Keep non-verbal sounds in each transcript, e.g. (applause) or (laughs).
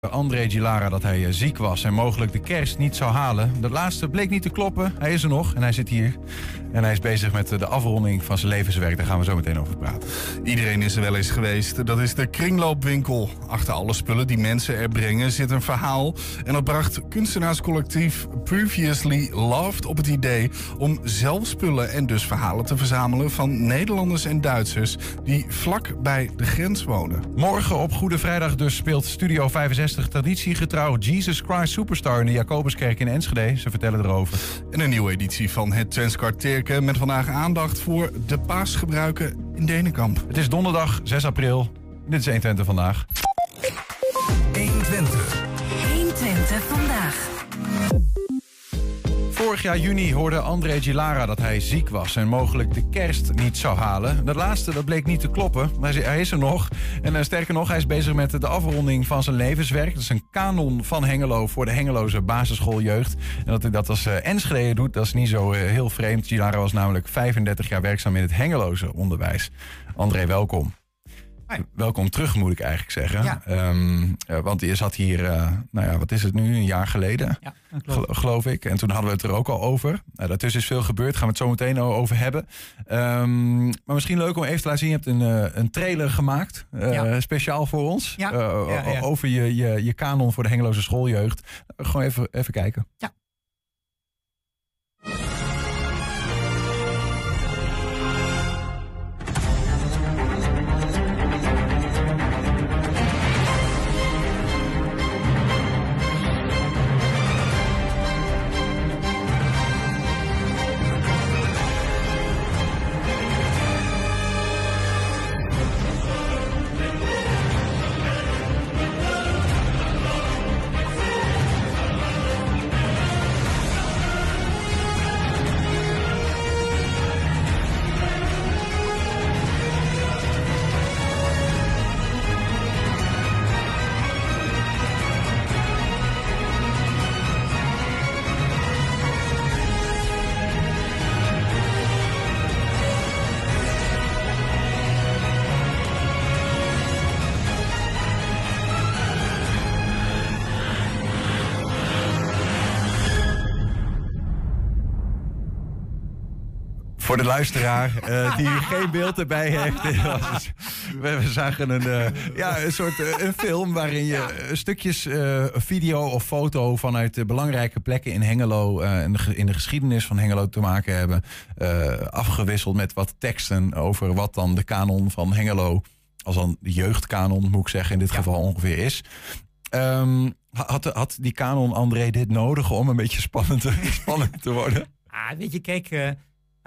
André Gilara dat hij eh, ziek was en mogelijk de kerst niet zou halen. Dat laatste bleek niet te kloppen. Hij is er nog en hij zit hier. En hij is bezig met eh, de afronding van zijn levenswerk. Daar gaan we zo meteen over praten. Iedereen is er wel eens geweest. Dat is de kringloopwinkel. Achter alle spullen die mensen er brengen zit een verhaal. En dat bracht kunstenaarscollectief Previously Loved op het idee om zelf spullen en dus verhalen te verzamelen van Nederlanders en Duitsers die vlak bij de grens wonen. Morgen op Goede Vrijdag dus speelt Studio 65 traditiegetrouw Jesus Christ Superstar in de Jacobuskerk in Enschede. Ze vertellen erover. En een nieuwe editie van het Transkarteerke met vandaag aandacht voor de paasgebruiken in Denenkamp. Het is donderdag 6 april. Dit is 120 vandaag. Vorig jaar juni hoorde André Gilara dat hij ziek was en mogelijk de kerst niet zou halen. Dat laatste dat bleek niet te kloppen, maar hij is er nog. En uh, sterker nog, hij is bezig met de afronding van zijn levenswerk. Dat is een kanon van Hengelo voor de Hengeloze basisschooljeugd. En dat hij dat als uh, Enschede doet, dat is niet zo uh, heel vreemd. Gilara was namelijk 35 jaar werkzaam in het Hengeloze onderwijs. André, welkom. Welkom terug, moet ik eigenlijk zeggen. Ja. Um, uh, want je zat hier, uh, nou ja, wat is het nu, een jaar geleden, ja, gel geloof ik. En toen hadden we het er ook al over. Nou, daartussen is veel gebeurd, gaan we het zo meteen over hebben. Um, maar misschien leuk om even te laten zien, je hebt een, uh, een trailer gemaakt, ja. speciaal voor ons. Over je, je, je kanon voor de Hengeloze schooljeugd. Gewoon even, even kijken. Ja. De luisteraar uh, die geen beeld erbij heeft. (laughs) we, we zagen een, uh, ja, een soort uh, een film waarin je stukjes video of foto vanuit belangrijke plekken in Hengelo, in de, in, de, geschiedenis van Hengelo te maken hebben. afgewisseld met wat teksten over wat dan de kanon van Hengelo, als dan de jeugdkanon moet ik zeggen in dit ja. geval ongeveer is. Um, had, had die kanon André dit nodig om een beetje spannend te, (laughs) spannend te worden? Ah, weet je, kijk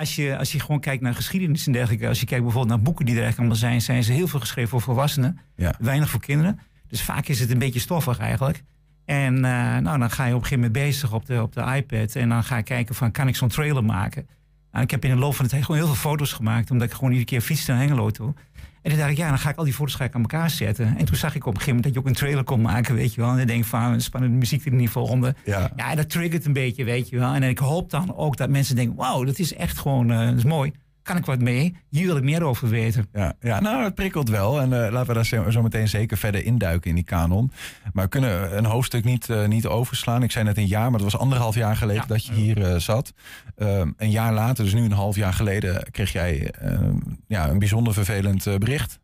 als je, als je gewoon kijkt naar geschiedenis en dergelijke, als je kijkt bijvoorbeeld naar boeken die er eigenlijk allemaal zijn, zijn ze heel veel geschreven voor volwassenen, ja. weinig voor kinderen. Dus vaak is het een beetje stoffig eigenlijk. En uh, nou, dan ga je op een gegeven moment bezig op de, op de iPad en dan ga ik kijken van, kan ik zo'n trailer maken? Nou, ik heb in de loop van de tijd gewoon heel veel foto's gemaakt, omdat ik gewoon iedere keer fietste naar Hengelo toe. En toen dacht ik, ja, dan ga ik al die foto's ga ik aan elkaar zetten. En toen zag ik op een gegeven moment dat je ook een trailer kon maken, weet je wel. En dan denk ik van, een spannende muziek er niet volgende. Ja. ja, dat triggert een beetje, weet je wel. En ik hoop dan ook dat mensen denken, wauw, dat is echt gewoon, uh, dat is mooi. Kan ik wat mee? Hier wil ik meer over weten. Ja, ja nou, het prikkelt wel. En uh, laten we daar zo, zo, meteen zeker verder induiken in die kanon. Maar we kunnen een hoofdstuk niet, uh, niet overslaan. Ik zei net een jaar, maar het was anderhalf jaar geleden ja. dat je hier uh, zat. Um, een jaar later, dus nu een half jaar geleden, kreeg jij ja, een bijzonder vervelend bericht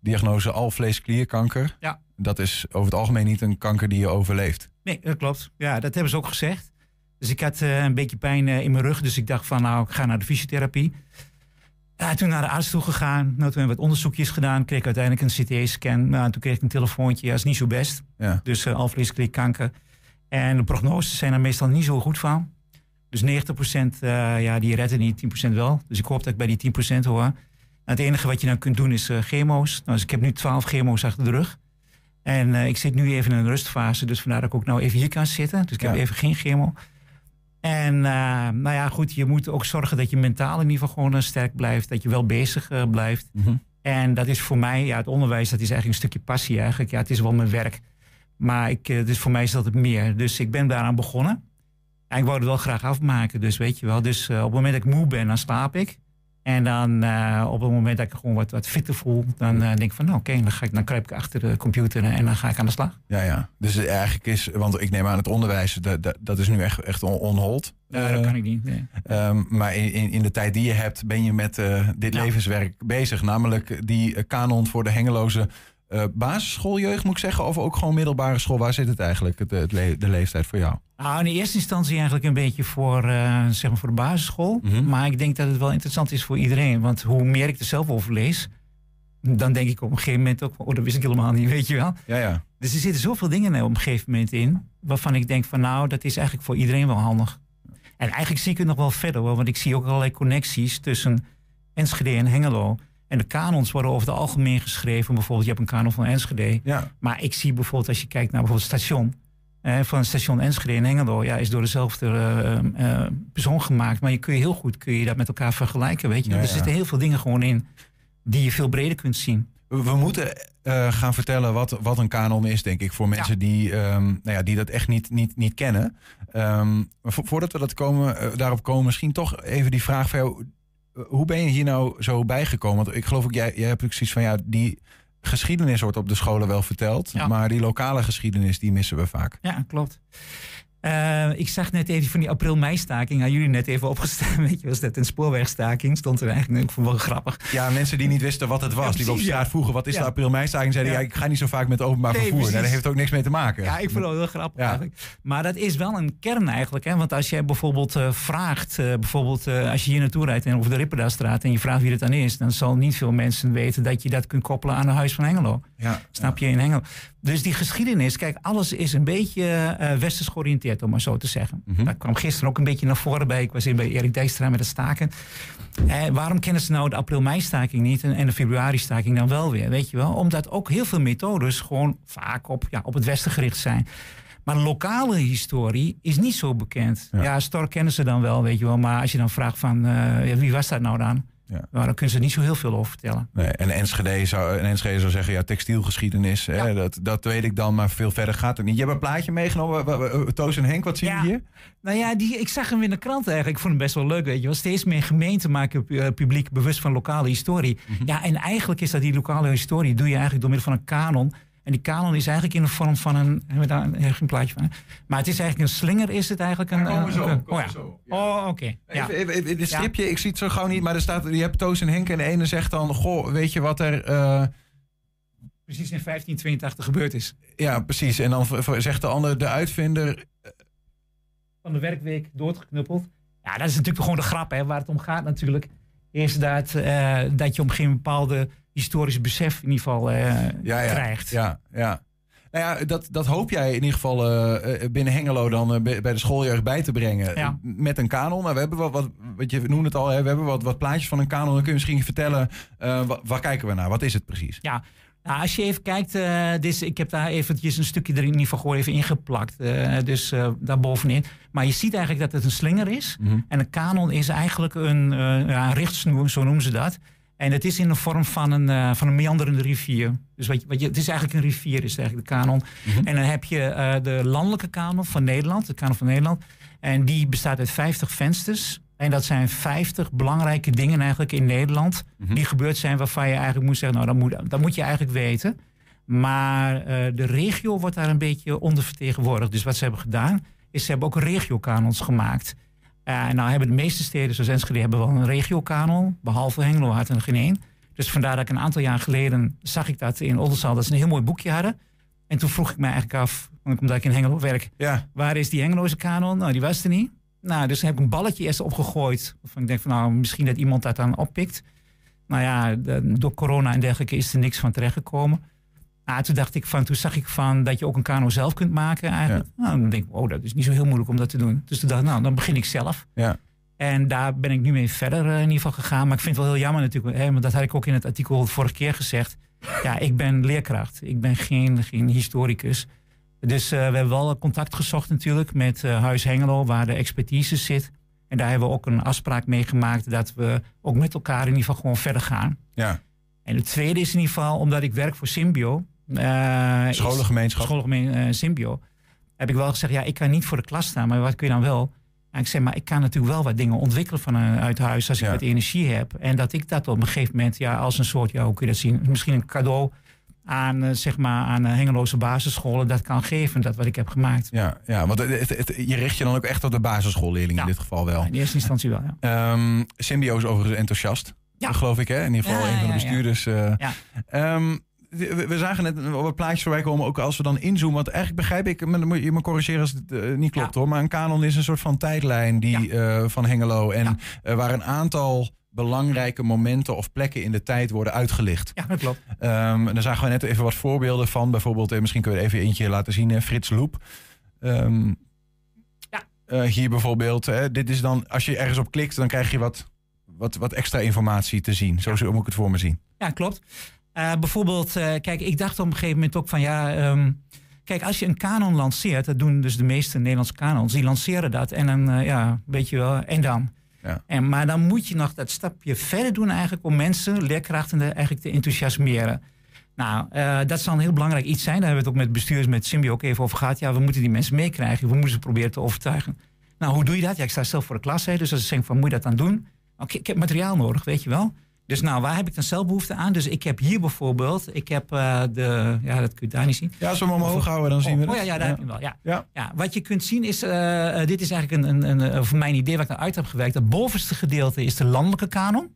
diagnose alvleesklierkanker. Ja. Dat is over het algemeen niet een kanker die je overleeft. Nee, dat klopt. Ja, dat hebben ze ook gezegd. Dus ik had een beetje pijn in mijn rug. Dus ik dacht van nou, ik ga naar de fysiotherapie. Ja, toen naar de arts toe gegaan. Nou, toen hebben we wat onderzoekjes gedaan. Kreeg ik uiteindelijk een CT-scan. Nou, toen kreeg ik een telefoontje. Ja, is niet zo best. Ja. Dus uh, alvleesklierkanker. En de prognoses zijn er meestal niet zo goed van. Dus 90% ja, die redden niet, 10% wel. Dus ik hoop dat ik bij die 10% hoor. het enige wat je nou kunt doen is uh, chemo's. Nou, dus ik heb nu 12 chemo's achter de rug. En uh, ik zit nu even in een rustfase, dus vandaar dat ik ook nou even hier kan zitten. Dus ik heb even geen chemo. En uh, nou ja, goed, je moet ook zorgen dat je mentaal in ieder geval gewoon uh, sterk blijft. Dat je wel bezig uh, blijft. Mhm. En dat is voor mij, ja, het onderwijs, dat is eigenlijk een stukje passie eigenlijk. Ja, het is wel mijn werk. Maar ik, dus voor mij is dat het meer. Dus ik ben daaraan begonnen. En ik wou het wel graag afmaken, dus weet je wel. Dus op het moment dat ik moe ben, dan slaap ik. En dan eh, op het moment dat ik gewoon wat, wat fitter voel, dan eh, denk ik van nou oké, dan, ga ik, dan kruip ik achter de computer en dan ga ik aan de slag. Ja, ja. Dus eigenlijk is, want ik neem aan het onderwijs, dat, dat, dat is nu echt, echt on, on hold. Ja, dat Eh, kan ik niet. nee. Ehm, maar in, in, de tijd die je hebt, ben je met dit Ja. levenswerk bezig. Namelijk die kanon voor de Hengeloze eh, basisschooljeugd, moet ik zeggen. Of ook gewoon middelbare school. Waar zit het eigenlijk, het, het le- de leeftijd voor jou? Nou, in eerste instantie eigenlijk een beetje voor, eh, zeg maar voor de basisschool. Mhm. Maar ik denk dat het wel interessant is voor iedereen. Want hoe meer ik er zelf over lees, dan denk ik op een gegeven moment ook, oh, dat wist ik helemaal niet, (laughs) weet je wel. Ja, ja. Dus er zitten zoveel dingen er op een gegeven moment in, waarvan ik denk van nou, dat is eigenlijk voor iedereen wel handig. En eigenlijk zie ik het nog wel verder, hoor, want ik zie ook allerlei connecties tussen Enschede en Hengelo. En de kanons worden over het algemeen geschreven. Bijvoorbeeld, je hebt een kanon van Enschede. ja. Maar ik zie bijvoorbeeld, als je kijkt naar bijvoorbeeld het station. eh, van het station Enschede en Hengelo. Ja, is door dezelfde eh, eh, persoon gemaakt. Maar je kun je heel goed kun je dat met elkaar vergelijken. Weet je? Ja, er ja. zitten heel veel dingen gewoon in die je veel breder kunt zien. We, moeten eh, gaan vertellen wat, wat een kanon is, denk ik. Voor mensen die, ehm, nou ja, die dat echt niet, niet, niet kennen. Ehm, maar vo- voordat we dat komen, eh, daarop komen, misschien toch even die vraag van jou. Eh, Hoe ben je hier nou zo bijgekomen? Want ik geloof ook, jij, jij hebt zoiets van ja, die geschiedenis wordt op de scholen wel verteld. Ja. Maar die lokale geschiedenis, die missen we vaak. Ja, klopt. Eh, ik zag net even van die april-mei-staking. Jullie net even opgestaan. (laughs) Weet je, was dat een spoorwegstaking? Stond er eigenlijk ik vond het wel grappig. Ja, mensen die niet wisten wat het was, Ja, die op straat ja. vroegen wat is Ja. de april-meistaking, zeiden ja. Ik ga niet zo vaak met openbaar Nee, vervoer. Nou, dat heeft ook niks mee te maken. Ja, ik vond het wel heel grappig eigenlijk. Maar dat is wel een kern eigenlijk. Hè? Want als jij bijvoorbeeld eh, vraagt, eh, bijvoorbeeld als je hier naartoe rijdt en over de Ripperdastraat en je vraagt wie het dan is, dan zal niet veel mensen weten dat je dat kunt koppelen aan een huis van Hengelo. Ja. Snap je in Hengelo? Dus die geschiedenis, kijk, alles is een beetje eh westers georiënteerd, om maar zo te zeggen. Mhm. Dat kwam gisteren ook een beetje naar voren bij. Ik was in bij Erik Dijkstra met het staken. Eh, waarom kennen ze nou de april-mei-staking niet en, en de februari-staking dan wel weer? Weet je wel? Omdat ook heel veel methodes gewoon vaak op, ja, op het westen gericht zijn. Maar lokale historie is niet zo bekend. Ja. Ja, Stork kennen ze dan wel, weet je wel. Maar als je dan vraagt van eh, wie was dat nou dan? Ja. Nou, dan kunnen ze niet zo heel veel over vertellen. Nee, en Enschede zou, en Enschede zou zeggen, ja, textielgeschiedenis, hè, dat, dat weet ik dan, maar veel verder gaat het niet. Je hebt een plaatje meegenomen, wa- Toos en Henk, wat zien Ja. we hier? Nou ja, die, ik zag hem in de krant eigenlijk. Ik vond hem best wel leuk, weet je wel. Steeds meer gemeenten maken eh, publiek bewust van lokale historie. Mhm. Ja, en eigenlijk is dat die lokale historie... doe je eigenlijk door middel van een kanon. En die kanon is eigenlijk in de vorm van een... Hebben we daar een, een plaatje van? hè? Maar het is eigenlijk een slinger, is het eigenlijk? Een, komen een- zo, een- komen oh ja. zo, ja. Oh, oké. Ja. Even, even, even dit stripje, ik zie het zo gauw niet, maar er staat, je hebt Toos en Henk en de ene zegt dan, goh, weet je wat er... eh, Precies in 1582 gebeurd is. ja, precies. En dan zegt de ander, de uitvinder, Van de werkweek doodgeknuppeld. Ja, dat is natuurlijk gewoon de grap, hè. Waar het om gaat natuurlijk... is dat, eh, dat je op geen bepaalde historisch besef in ieder geval eh, ja, ja, krijgt. Ja, ja. Nou ja, dat, dat hoop jij in ieder geval eh, eh, binnen Hengelo dan bij de schooljeugd bij te brengen. Ja. Met een kanon. Nou, we hebben wat, wat, wat je noemde het al, hè, we hebben wat, wat plaatjes van een kanon. Dan kun je misschien vertellen, eh, wa- waar kijken we naar? Wat is het precies? Ja, nou, als je even kijkt, dus ik heb daar eventjes een stukje er in ieder geval even ingeplakt. dus daar bovenin. Maar je ziet eigenlijk dat het een slinger is. En een kanon is eigenlijk een, een richtsnoer, zo noemen ze dat. En het is in de vorm van een, eh, van een meanderende rivier. Dus wat je, wat je, het is eigenlijk een rivier, is eigenlijk de kanon. En dan heb je eh, de landelijke kanon van Nederland, de kanon van Nederland. En die bestaat uit 50 vensters. En dat zijn 50 belangrijke dingen eigenlijk in Nederland. Die gebeurd zijn waarvan je eigenlijk moet zeggen, nou, dat moet, dat moet je eigenlijk weten. Maar eh, de regio wordt daar een beetje ondervertegenwoordigd. Dus wat ze hebben gedaan, is ze hebben ook regiokanons gemaakt. Eh, en nou hebben de meeste steden, zoals Enschede, hebben wel een regiokanon. Behalve Hengelo had er geen één. Dus vandaar dat ik een aantal jaar geleden zag ik dat in Oldenzaal, dat ze een heel mooi boekje hadden. En toen vroeg ik me eigenlijk af, omdat ik in Hengelo werk, Ja, waar is die Hengeloze kanon? Nou, die was er niet. Nou, dus heb ik een balletje eerst opgegooid. Waarvan ik denk van, nou, misschien dat iemand dat dan oppikt. Nou ja, de- door corona en dergelijke is er niks van terechtgekomen. Nou, toen dacht ik van, toen zag ik van dat je ook een kanon zelf kunt maken eigenlijk. Nou, dan denk ik, oh, dat is niet zo heel moeilijk om dat te doen. Dus toen dacht ik, nou, dan begin ik zelf. ja. En daar ben ik nu mee verder eh, in ieder geval gegaan. Maar ik vind het wel heel jammer natuurlijk. Hè, want dat had ik ook in het artikel vorige keer gezegd. Ja, ik ben leerkracht. Ik ben geen, geen historicus. Dus eh, we hebben wel contact gezocht natuurlijk met eh, Huis Hengelo, waar de expertise zit. En daar hebben we ook een afspraak mee gemaakt dat we ook met elkaar in ieder geval gewoon verder gaan. ja. En het tweede is in ieder geval, omdat ik werk voor Symbio. Eh, is- Scholengemeenschap. Schoolgemeen eh, Symbio. Heb ik wel gezegd, ja, ik kan niet voor de klas staan, maar wat kun je dan wel? En ik zeg, maar ik kan natuurlijk wel wat dingen ontwikkelen vanuit huis als ik Ja. wat energie heb. En dat ik dat op een gegeven moment, ja, als een soort, ja, hoe kun je dat zien? Misschien een cadeau aan, eh, zeg maar, aan eh, hengeloze basisscholen dat kan geven, dat wat ik heb gemaakt. Ja, ja want het, het- het- je richt je dan ook echt op de basisschoolleerling Ja. in dit geval wel. In eerste instantie wel, ja. Ehm Symbio is overigens enthousiast. Ja. Geloof ik, hè? In ieder geval een van de bestuurders. eh. Ja. We, zagen net op het plaatje voorbij komen, ook als we dan inzoomen. Want eigenlijk begrijp ik, maar dan moet je me corrigeren als het eh, niet klopt Ja. hoor. Maar een kanon is een soort van tijdlijn die, eh, van Hengelo. En Ja. eh, waar een aantal belangrijke momenten of plekken in de tijd worden uitgelicht. Ja, dat klopt. Ehm, en daar zagen we net even wat voorbeelden van. Bijvoorbeeld, misschien kunnen we er even eentje laten zien. Frits Loep. Ja. eh, hier bijvoorbeeld. Dit is dan, als je ergens op klikt, dan krijg je wat, wat, wat extra informatie te zien. Zo zo moet ik het voor me zien. Ja, klopt. Eh, bijvoorbeeld, eh, kijk, ik dacht op een gegeven moment ook van ja. ehm, kijk, als je een kanon lanceert, dat doen dus de meeste Nederlandse kanons, die lanceren dat en dan, eh, ja, weet je wel, en dan. Ja. En, maar dan moet je nog dat stapje verder doen eigenlijk om mensen, leerkrachten, eigenlijk te enthousiasmeren. Nou, dat zal een heel belangrijk iets zijn. Daar hebben we het ook met bestuurders, met Symbio ook even over gehad. Ja, we moeten die mensen meekrijgen. We moeten ze proberen te overtuigen. Nou, hoe doe je dat? Ja, ik sta zelf voor de klas. Hè, dus als ze zeggen van, moet je dat dan doen? Oké, ik heb materiaal nodig, weet je wel. Dus nou, waar heb ik dan zelf behoefte aan? Dus ik heb hier bijvoorbeeld, ik heb eh, de, ja, dat kun je daar niet zien. Ja, als we hem omhoog houden, dan zien we Oh, het. oh ja, ja, daar heb je wel. Ja. Ja. Ja, wat je kunt zien is, eh, eh, dit is eigenlijk een, een, een, voor mijn idee waar ik naar uit heb gewerkt. Het bovenste gedeelte is de landelijke kanon.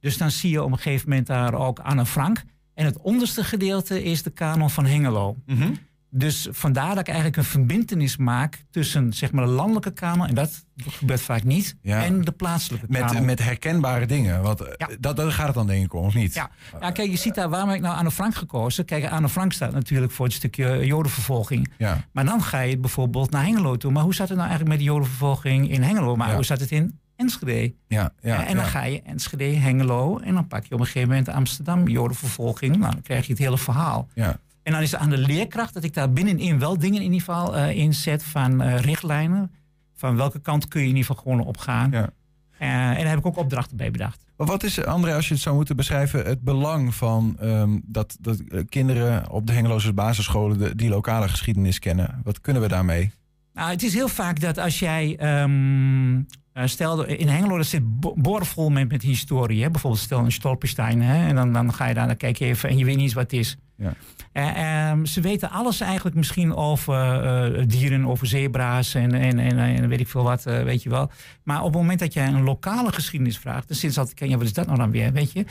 Dus dan zie je op een gegeven moment daar ook Anne Frank. En het onderste gedeelte is de kanon van Hengelo. Mhm. Dus vandaar dat ik eigenlijk een verbindenis maak tussen zeg maar, de landelijke kanon, en dat gebeurt vaak niet, Ja. en de plaatselijke Met, kanon. met herkenbare dingen. Want eh, Ja. dat, dat gaat het dan denk ik om, of niet? Ja. ja, kijk, je ziet daar, waarom heb ik nou Anne Frank gekozen? Kijk, Anne Frank staat natuurlijk voor het stukje jodenvervolging. Ja. Maar dan ga je bijvoorbeeld naar Hengelo toe. Maar hoe zat het nou eigenlijk met de jodenvervolging in Hengelo? Maar hoe zat het in Enschede? Ja, ja, en dan ja. ga je Enschede, Hengelo en dan pak je op een gegeven moment Amsterdam, jodenvervolging. Nou, dan krijg je het hele verhaal. Ja. En dan is het aan de leerkracht dat ik daar binnenin wel dingen in ieder geval eh inzet van eh, richtlijnen. Van welke kant kun je in ieder geval gewoon op gaan. Ja. Eh, en daar heb ik ook opdrachten bij bedacht. Maar wat is, André, als je het zou moeten beschrijven, het belang van ehm, dat, dat kinderen op de Hengeloze basisscholen de, die lokale geschiedenis kennen? Wat kunnen we daarmee? Nou, het is heel vaak dat als jij. ehm eh, stel, in Hengelo dat zit bo- boordevol met, met historie. Hè? Bijvoorbeeld stel een Stolperstein. Hè? En dan, dan ga je daar, dan kijk je even en je weet niet eens wat het is. Ja. Eh, ehm, ze weten alles eigenlijk misschien over eh, dieren, over zebra's en, en, en, en weet ik veel wat, weet je wel. Maar op het moment dat jij een lokale geschiedenis vraagt, dan zitten ze altijd, ja, wat is dat nou dan weer, weet je.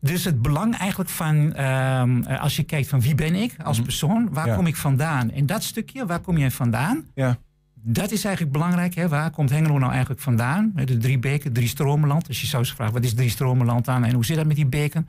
Dus het belang eigenlijk van, ehm, eh, als je kijkt van wie ben ik als Mhm. persoon, waar Ja. kom ik vandaan? En dat stukje, waar kom jij vandaan? Ja. Dat is eigenlijk belangrijk. Hè? Waar komt Hengelo nou eigenlijk vandaan? De drie beken, drie stromenland. Dus je zou eens vragen, wat is drie stromenland aan en hoe zit dat met die beken?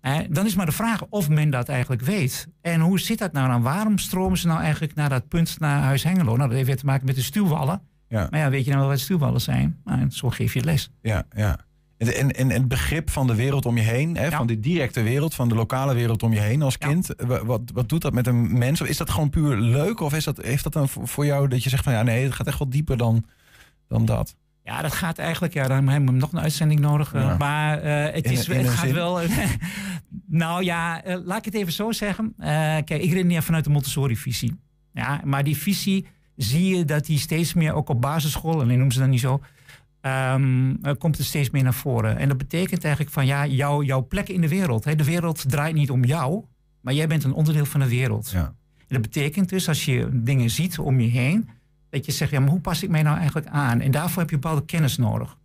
Eh, dan is maar de vraag of men dat eigenlijk weet. En hoe zit dat nou dan? Waarom stromen ze nou eigenlijk naar dat punt naar Huis Hengelo? Nou, dat heeft weer te maken met de stuwwallen. Ja. Maar ja, weet je nou wel wat stuwwallen zijn? Nou, zo geef je les. Ja, ja. En, het begrip van de wereld om je heen, hè, Ja. van de directe wereld, van de lokale wereld om je heen als kind. Wa- Wat, wat doet dat met een mens? Is dat gewoon puur leuk? Of is dat, heeft dat dan voor jou dat je zegt van ja, nee, het gaat echt wel dieper dan, dan dat? Ja, dat gaat eigenlijk. Ja, dan hebben we nog een uitzending nodig. eh, Ja. Maar eh, het, is, in het gaat zin? wel. (laughs) nou ja, eh, laat ik het even zo zeggen. Eh, kijk, ik redeneer vanuit de Montessori-visie. Ja, maar die visie zie je dat die steeds meer ook op basisschool, alleen noemen ze dat niet zo, ehm, eh, komt er steeds meer naar voren. En dat betekent eigenlijk van ja, jouw, jouw plek in de wereld. Hè, de wereld draait niet om jou, maar jij bent een onderdeel van de wereld. Ja. En dat betekent dus als je dingen ziet om je heen, dat je zegt, ja, maar hoe pas ik mij nou eigenlijk aan? En daarvoor heb je bepaalde kennis nodig.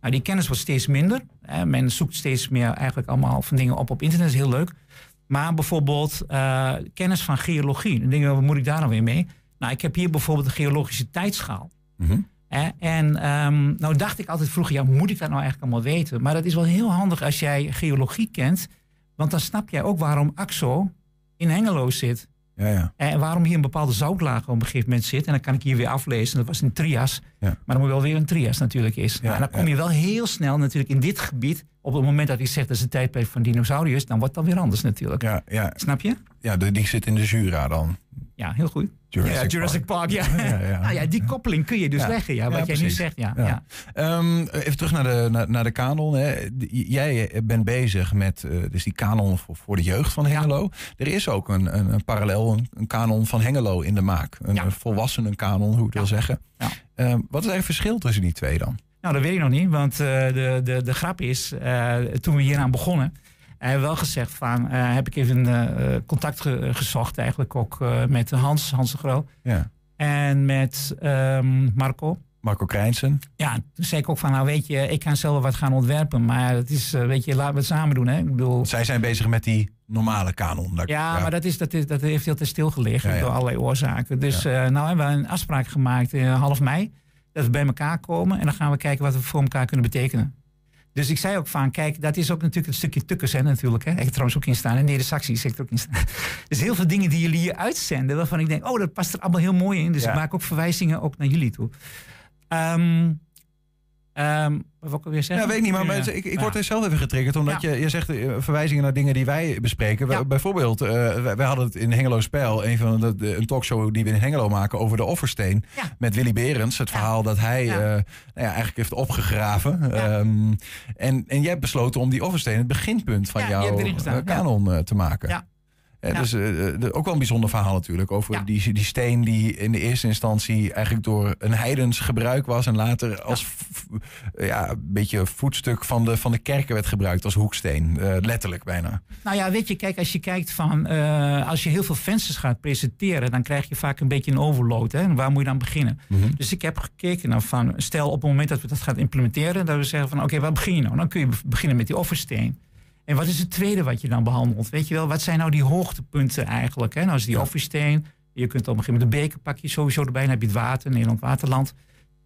Nou, die kennis wordt steeds minder. Hè. Men zoekt steeds meer eigenlijk allemaal van dingen op op internet, dat is heel leuk. Maar bijvoorbeeld eh, kennis van geologie. Dan denk je, wat moet ik daar nou weer mee? Nou, ik heb hier bijvoorbeeld een geologische tijdschaal. Mhm. En ehm, nou dacht ik altijd vroeger, ja, moet ik dat nou eigenlijk allemaal weten? Maar dat is wel heel handig als jij geologie kent. Want dan snap jij ook waarom AXO in Hengelo zit. Ja, ja. En waarom hier een bepaalde zoutlaag op een gegeven moment zit. En dan kan ik hier weer aflezen. Dat was een trias. Ja. Maar dan moet wel weer een trias natuurlijk is. Nou, en dan kom je wel heel snel natuurlijk in dit gebied. Op het moment dat ik zeg dat is de tijdperk van dinosauriërs. Dan wordt dat weer anders natuurlijk. ja, ja. Snap je? ja die zit in de Jura dan. Ja, heel goed. Jurassic ja, Jurassic Park, ja. Ja, ja. Ah, ja, die koppeling kun je dus Ja. leggen, ja, wat Ja, jij nu zegt. Ja, Ja. ja. Ehm, even terug naar de, naar, naar de kanon. Hè. Jij bent bezig met eh, dus die kanon voor, voor de jeugd van Hengelo. Er is ook een, een, een parallel, een, een kanon van Hengelo in de maak. Een, volwassenen kanon, hoe ik het wil zeggen. Ja. Ehm, wat is eigenlijk het verschil tussen die twee dan? Nou, dat weet ik nog niet, want eh, de, de, de grap is, eh, toen we hieraan begonnen, hebben we wel gezegd van, eh, heb ik even eh, contact ge- gezocht eigenlijk ook eh, met Hans, Hans de Groot Ja. en met ehm, Marco. Marco Krijnsen. Ja, toen zei ik ook van, nou weet je, ik kan zelf wat gaan ontwerpen, maar het is, weet je, laten we het samen doen. Hè? Ik bedoel, Zij zijn bezig met die normale kanon. Dat- ja, maar dat, is, dat, is, dat heeft heel te stilgelegen Ja, ja. door allerlei oorzaken. Dus nou hebben we een afspraak gemaakt in half mei. Dat we bij elkaar komen en dan gaan we kijken wat we voor elkaar kunnen betekenen. Dus ik zei ook van, kijk, dat is ook natuurlijk een stukje tukkers hè, natuurlijk. Hè. Ik heb trouwens ook in staan. En Neder-Saxie zit er ook in staan. (laughs) Dus heel veel dingen die jullie hier uitzenden, waarvan ik denk, oh, dat past er allemaal heel mooi in. Dus Ja. ik maak ook verwijzingen ook naar jullie toe. Ehm ehm wat ik alweer Ja, zeggen? weet ik niet, maar Ja. ik, ik Ja. word er zelf even getriggerd. Omdat Ja. je, je zegt eh, verwijzingen naar dingen die wij bespreken. Ja. Bijvoorbeeld, eh, wij, wij hadden het in Hengelo Spel. Een van de, de- een talkshow die we in Hengelo maken over de Offersteen. Ja. Met Willy Berends. Het Ja. verhaal dat hij Ja. eh, nou ja, eigenlijk heeft opgegraven. Ja. Ehm, en, en jij hebt besloten om die Offersteen het beginpunt van Ja, jouw kanon te maken. Ja. Dus eh, eh, de- ook wel een bijzonder verhaal natuurlijk. Over Ja. die, die steen die in de eerste instantie eigenlijk door een heidens gebruik was. En later als ja, een beetje voetstuk van de, van de kerken werd gebruikt als hoeksteen. Eh, letterlijk bijna. Nou ja, weet je, kijk, als je kijkt van, als je heel veel vensters gaat presenteren, dan krijg je vaak een beetje een overload. Hè? En waar moet je dan beginnen? Dus ik heb gekeken naar van, stel op het moment dat we dat gaan implementeren, dat we zeggen van, oké, waar begin je nou? Dan kun je be- beginnen met die offersteen. En wat is het tweede wat je dan behandelt? Weet je wel, wat zijn nou die hoogtepunten eigenlijk? Hè? Nou is die offersteen. Je kunt op een gegeven moment de beker pak je sowieso erbij. Dan heb je het water, Nederland Waterland.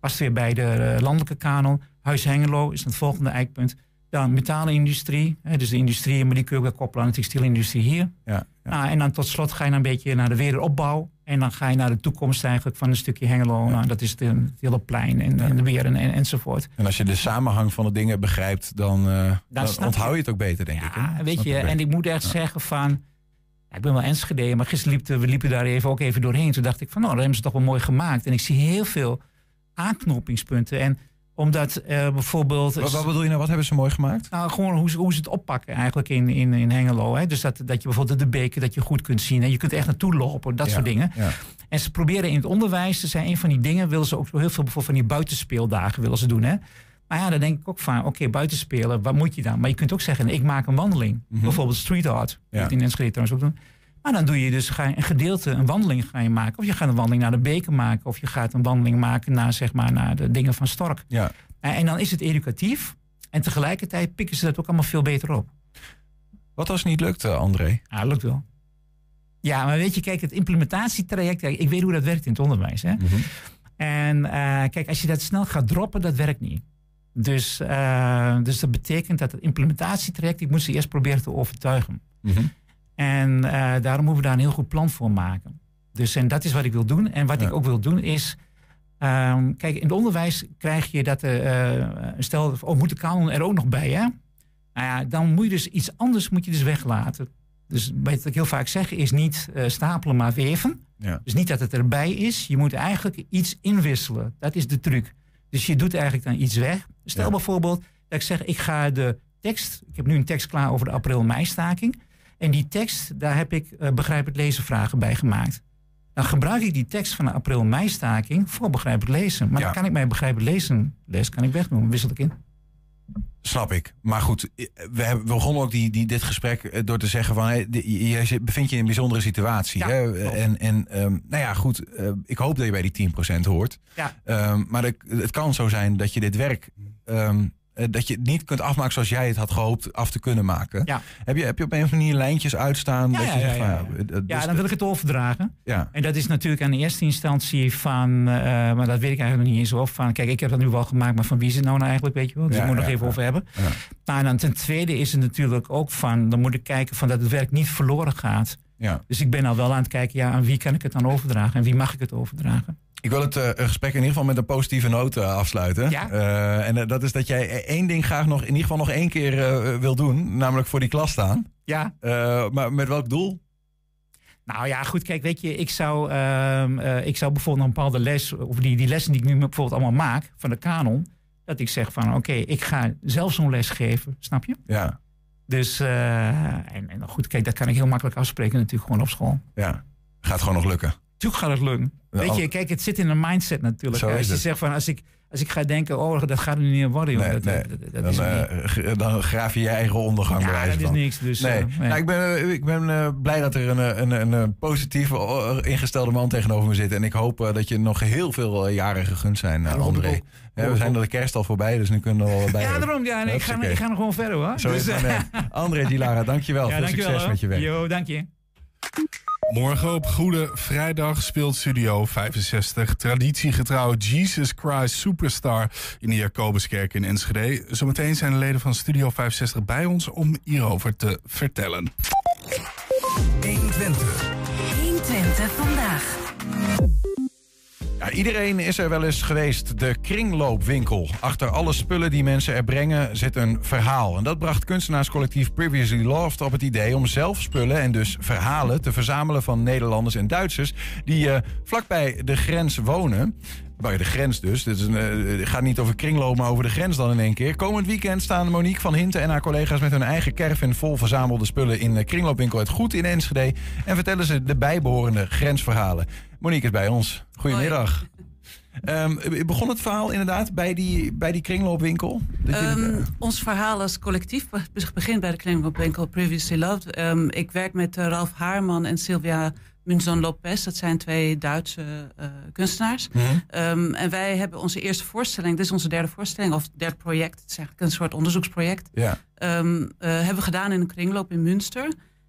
Past weer bij de eh, landelijke kanon. Huis Hengelo is het volgende eikpunt. Dan metalenindustrie. Hè, dus de industrie, maar die kun je ook koppelen aan de textielindustrie hier. Ja, ja. Nou, en dan tot slot ga je dan een beetje naar de wederopbouw. En dan ga je naar de toekomst eigenlijk van een stukje Hengelo. Nou, dat is het, het hele plein en, en de weer en, en, enzovoort. En als je de samenhang van de dingen begrijpt, dan, eh, dan onthoud je. het ook beter, denk ik. Ja, hè? weet je, en ik moet echt zeggen van... ja, ik ben wel Enschede, maar gisteren liep, we liepen daar even, ook even doorheen. Toen dacht ik van, nou, dat hebben ze toch wel mooi gemaakt. En ik zie heel veel aanknopingspunten. En omdat eh, bijvoorbeeld... Wat, wat bedoel je nou? Wat hebben ze mooi gemaakt? Nou, gewoon hoe, ze- hoe ze het oppakken eigenlijk in, in, in Hengelo. Hè? Dus dat, dat je bijvoorbeeld de beken dat je goed kunt zien. En je kunt echt naartoe lopen, dat Ja, soort dingen. Ja. En ze proberen in het onderwijs, ze zijn een van die dingen, willen ze ook heel veel bijvoorbeeld van die buitenspeeldagen willen ze doen. Hè? Maar ja, dan denk ik ook van, oké, buitenspelen, wat moet je dan? Maar je kunt ook zeggen, ik maak een wandeling. Bijvoorbeeld street art, Mhm. Ja. in Enschede trouwens ook doen. Maar dan doe je dus ga je een gedeelte, een wandeling ga je maken. Of je gaat een wandeling naar de beken maken. Of je gaat een wandeling maken naar, zeg maar, naar de dingen van Stork. Ja. En, en dan is het educatief. En tegelijkertijd pikken ze dat ook allemaal veel beter op. Wat als het niet lukt, eh, André? Ja, lukt wel. Ja, maar weet je, kijk, het implementatietraject, ik weet hoe dat werkt in het onderwijs. Hè? Mhm. En eh, kijk, als je dat snel gaat droppen, dat werkt niet. Dus, eh, dus dat betekent dat het implementatietraject, ik moet ze eerst proberen te overtuigen. Mhm. En eh, daarom moeten we daar een heel goed plan voor maken. Dus en dat is wat ik wil doen. En wat Ja. ik ook wil doen is. ehm, kijk, in het onderwijs krijg je dat. eh, eh, stel, oh, moet de kanon er ook nog bij, hè? Nou ja, dan moet je dus iets anders moet je dus weglaten. Dus wat ik heel vaak zeg is niet stapelen, maar weven. Ja. Dus niet dat het erbij is. Je moet eigenlijk iets inwisselen. Dat is de truc. Dus je doet eigenlijk dan iets weg. Stel Ja. bijvoorbeeld dat ik zeg, ik ga de tekst... Ik heb nu een tekst klaar over de april-mei-staking. En die tekst, daar heb ik eh, begrijp het lezen vragen bij gemaakt. Dan gebruik ik die tekst van de april-mei-staking voor begrijp het lezen. Maar Ja. dan kan ik mijn begrijp het lezen les kan ik wegdoen. Wissel ik in. Snap ik. Maar goed, eh, we, hebben, we begonnen ook die, die, dit gesprek eh, door te zeggen van... Hey, je, bevindt je in een bijzondere situatie. Ja, hè? klopt. En, en ehm, nou ja, goed. eh, ik hoop dat je bij die 10% hoort. Ja. Ehm, maar het kan zo zijn dat je dit werk... ehm, eh, dat je het niet kunt afmaken zoals jij het had gehoopt af te kunnen maken. Ja. Heb, je, heb je op een of andere manier lijntjes uitstaan? Ja, dat ja, je zegt ja, van, ja, eh, eh, Ja, dus- dan wil ik het overdragen. ja. En dat is natuurlijk aan de eerste instantie van, eh, maar dat weet ik eigenlijk nog niet eens of van, kijk, ik heb dat nu wel gemaakt, maar van wie is het nou, nou eigenlijk, weet je wel? Dus ik moet nog even over hebben. Ja. En dan ten tweede is het natuurlijk ook van, dan moet ik kijken van dat het werk niet verloren gaat. Ja. Dus ik ben al wel aan het kijken, ja, aan wie kan ik het dan overdragen en wie mag ik het overdragen? Ik wil het eh, gesprek in ieder geval met een positieve noot eh, afsluiten. Ja. Eh, en dat is dat jij één ding graag nog, in ieder geval nog één keer wil doen. Namelijk voor die klas staan. Ja, maar met welk doel? Nou ja, goed, kijk, weet je, ik zou, ehm, eh, ik zou bijvoorbeeld een bepaalde les, of die, die lessen die ik nu bijvoorbeeld allemaal maak van de kanon, dat ik zeg van oké, ik ga zelf zo'n les geven, snap je? Ja, Dus, en, en goed, kijk, dat kan ik heel makkelijk afspreken natuurlijk gewoon op school. ja. Gaat gewoon nog lukken. Tuurlijk gaat het lukken. Weet al- je, kijk, het zit in een mindset natuurlijk. Zo is als je het. zegt van, als ik, als ik ga denken, oh, dat gaat er niet meer worden, joh. Nee, dat, nee. dat, dat- dat Dan, is g- dan graaf je je eigen ondergang Ja, dat is niks. Dus, Nee, eh, nee. Nou, ik ben, eh, ik ben blij dat er een, een, een, positief ingestelde man tegenover me zit. En ik hoop dat je nog heel veel jaren gegund zijn, Ja, dat André. we zijn er de kerst al voorbij, dus nu kunnen we wel bij. ja, daarom. Ja, nee, ik, ga, ik ga nog gewoon verder hoor. Zo is Dus, het eh, maar net. (laughs) André Dilara, dankjewel. ja, veel dankjewel, succes hoor. met je werk. Yo, dank je. Morgen op Goede Vrijdag speelt Studio 65 traditiegetrouw Jesus Christ Superstar in de Jacobuskerk in Enschede. Zometeen zijn de leden van Studio 65 bij ons om hierover te vertellen. 120 vandaag. Iedereen is er wel eens geweest. De kringloopwinkel. Achter alle spullen die mensen er brengen zit een verhaal. En dat bracht kunstenaarscollectief Previously Loved op het idee om zelf spullen en dus verhalen te verzamelen van Nederlanders en Duitsers die eh, vlakbij de grens wonen. Bij de grens dus. Eh, het gaat niet over kringloop, maar over de grens dan in één keer. Komend weekend staan Monique van Hinten en haar collega's met hun eigen caravan vol verzamelde spullen in de kringloopwinkel Het Goed in Enschede. En vertellen ze de bijbehorende grensverhalen. Monique is bij ons. Goedemiddag. (laughs) Ehm, begon het verhaal inderdaad bij die, bij die kringloopwinkel? Ehm, ons verhaal als collectief be- begint bij de kringloopwinkel Previously Loved. Ehm, ik werk met eh, Ralf Haarman en Sylvia Munzon Lopez. Dat zijn twee Duitse eh, kunstenaars. Mhm. En wij hebben onze eerste voorstelling, dit is onze derde voorstelling, of derde project, het is eigenlijk een soort onderzoeksproject. Ja. Eh, hebben we gedaan in een kringloop in Münster.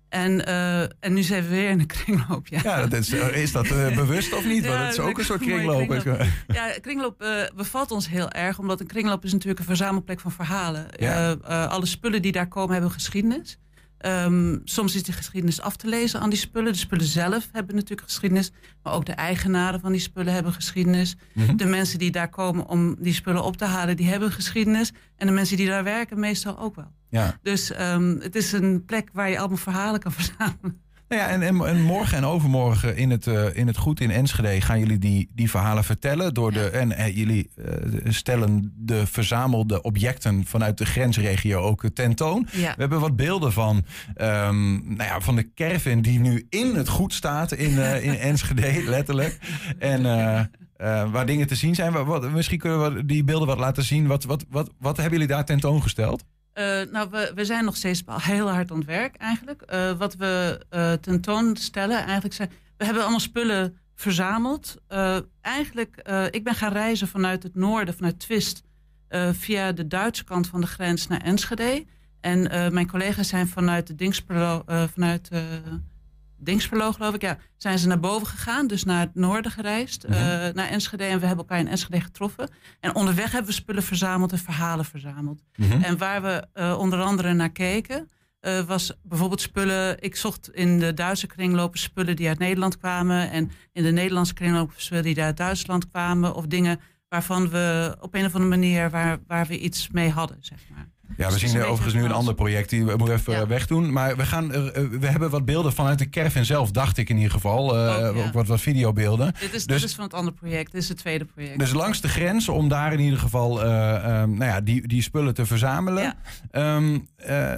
En, eh, en nu zijn we weer in een (laughs) kringloop. Ja. Ja, dat is, is dat eh, bewust of niet? Ja, Want het is dat ook een soort kringloop. kringloop. Ja, kringloop eh, bevalt ons heel erg, omdat een kringloop is natuurlijk een verzamelplek van verhalen. Ja. Eh, eh, alle spullen die daar komen hebben geschiedenis. Ehm, soms is die geschiedenis af te lezen aan die spullen. De spullen zelf hebben natuurlijk geschiedenis, maar ook de eigenaren van die spullen hebben geschiedenis. Mhm. De mensen die daar komen om die spullen op te halen, die hebben geschiedenis. En de mensen die daar werken, meestal ook wel. Ja. Dus ehm, het is een plek waar je allemaal verhalen kan (laughs) verzamelen. Nou ja, en, en, en morgen en overmorgen in het, eh, in het Goed in Enschede gaan jullie die, die verhalen vertellen. Door de, en eh, jullie eh, stellen de verzamelde objecten vanuit de grensregio ook tentoon. Ja. We hebben wat beelden van, ehm, nou ja, van de caravan die nu in het goed staat in, in (laughs) Enschede, letterlijk. En waar dingen te zien zijn. Wat- misschien kunnen we die beelden wat laten zien. Wat, wat, wat, wat hebben jullie daar tentoongesteld? Eh, nou, we, we zijn nog steeds (laughs) heel hard aan het werk eigenlijk. Eh, wat we eh, tentoonstellen eigenlijk zijn... We hebben allemaal spullen verzameld. Eigenlijk, ik ben gaan reizen vanuit het noorden, vanuit Twist... via de Duitse kant van de grens naar Enschede. En mijn collega's zijn vanuit de Dingsperlo... vanuit Dingsperlo, geloof ik, ja, zijn ze naar boven gegaan. Dus naar het noorden gereisd, eh, naar Enschede. En we hebben elkaar in Enschede getroffen. En onderweg hebben we spullen verzameld en verhalen verzameld. En waar we eh, onder andere naar keken, eh, was bijvoorbeeld spullen. Ik zocht in de Duitse kringlopen spullen die uit Nederland kwamen. En in de Nederlandse kringlopen spullen die uit Duitsland kwamen. Of dingen waarvan we op een of andere manier waar, waar we iets mee hadden, zeg maar. Ja, we Dus zien overigens nu een ander project. Die we moeten even Ja. eh, wegdoen. Maar we, gaan, eh, we hebben wat beelden vanuit de caravan zelf, dacht ik in ieder geval. Eh, Ook, ja. Ook wat, wat videobeelden. Dit is, Dus- dit is van het andere project. Dit is het tweede project. Dus langs de grens, om daar in ieder geval eh, ehm, nou ja, die, die spullen te verzamelen. Ja. Ehm, eh,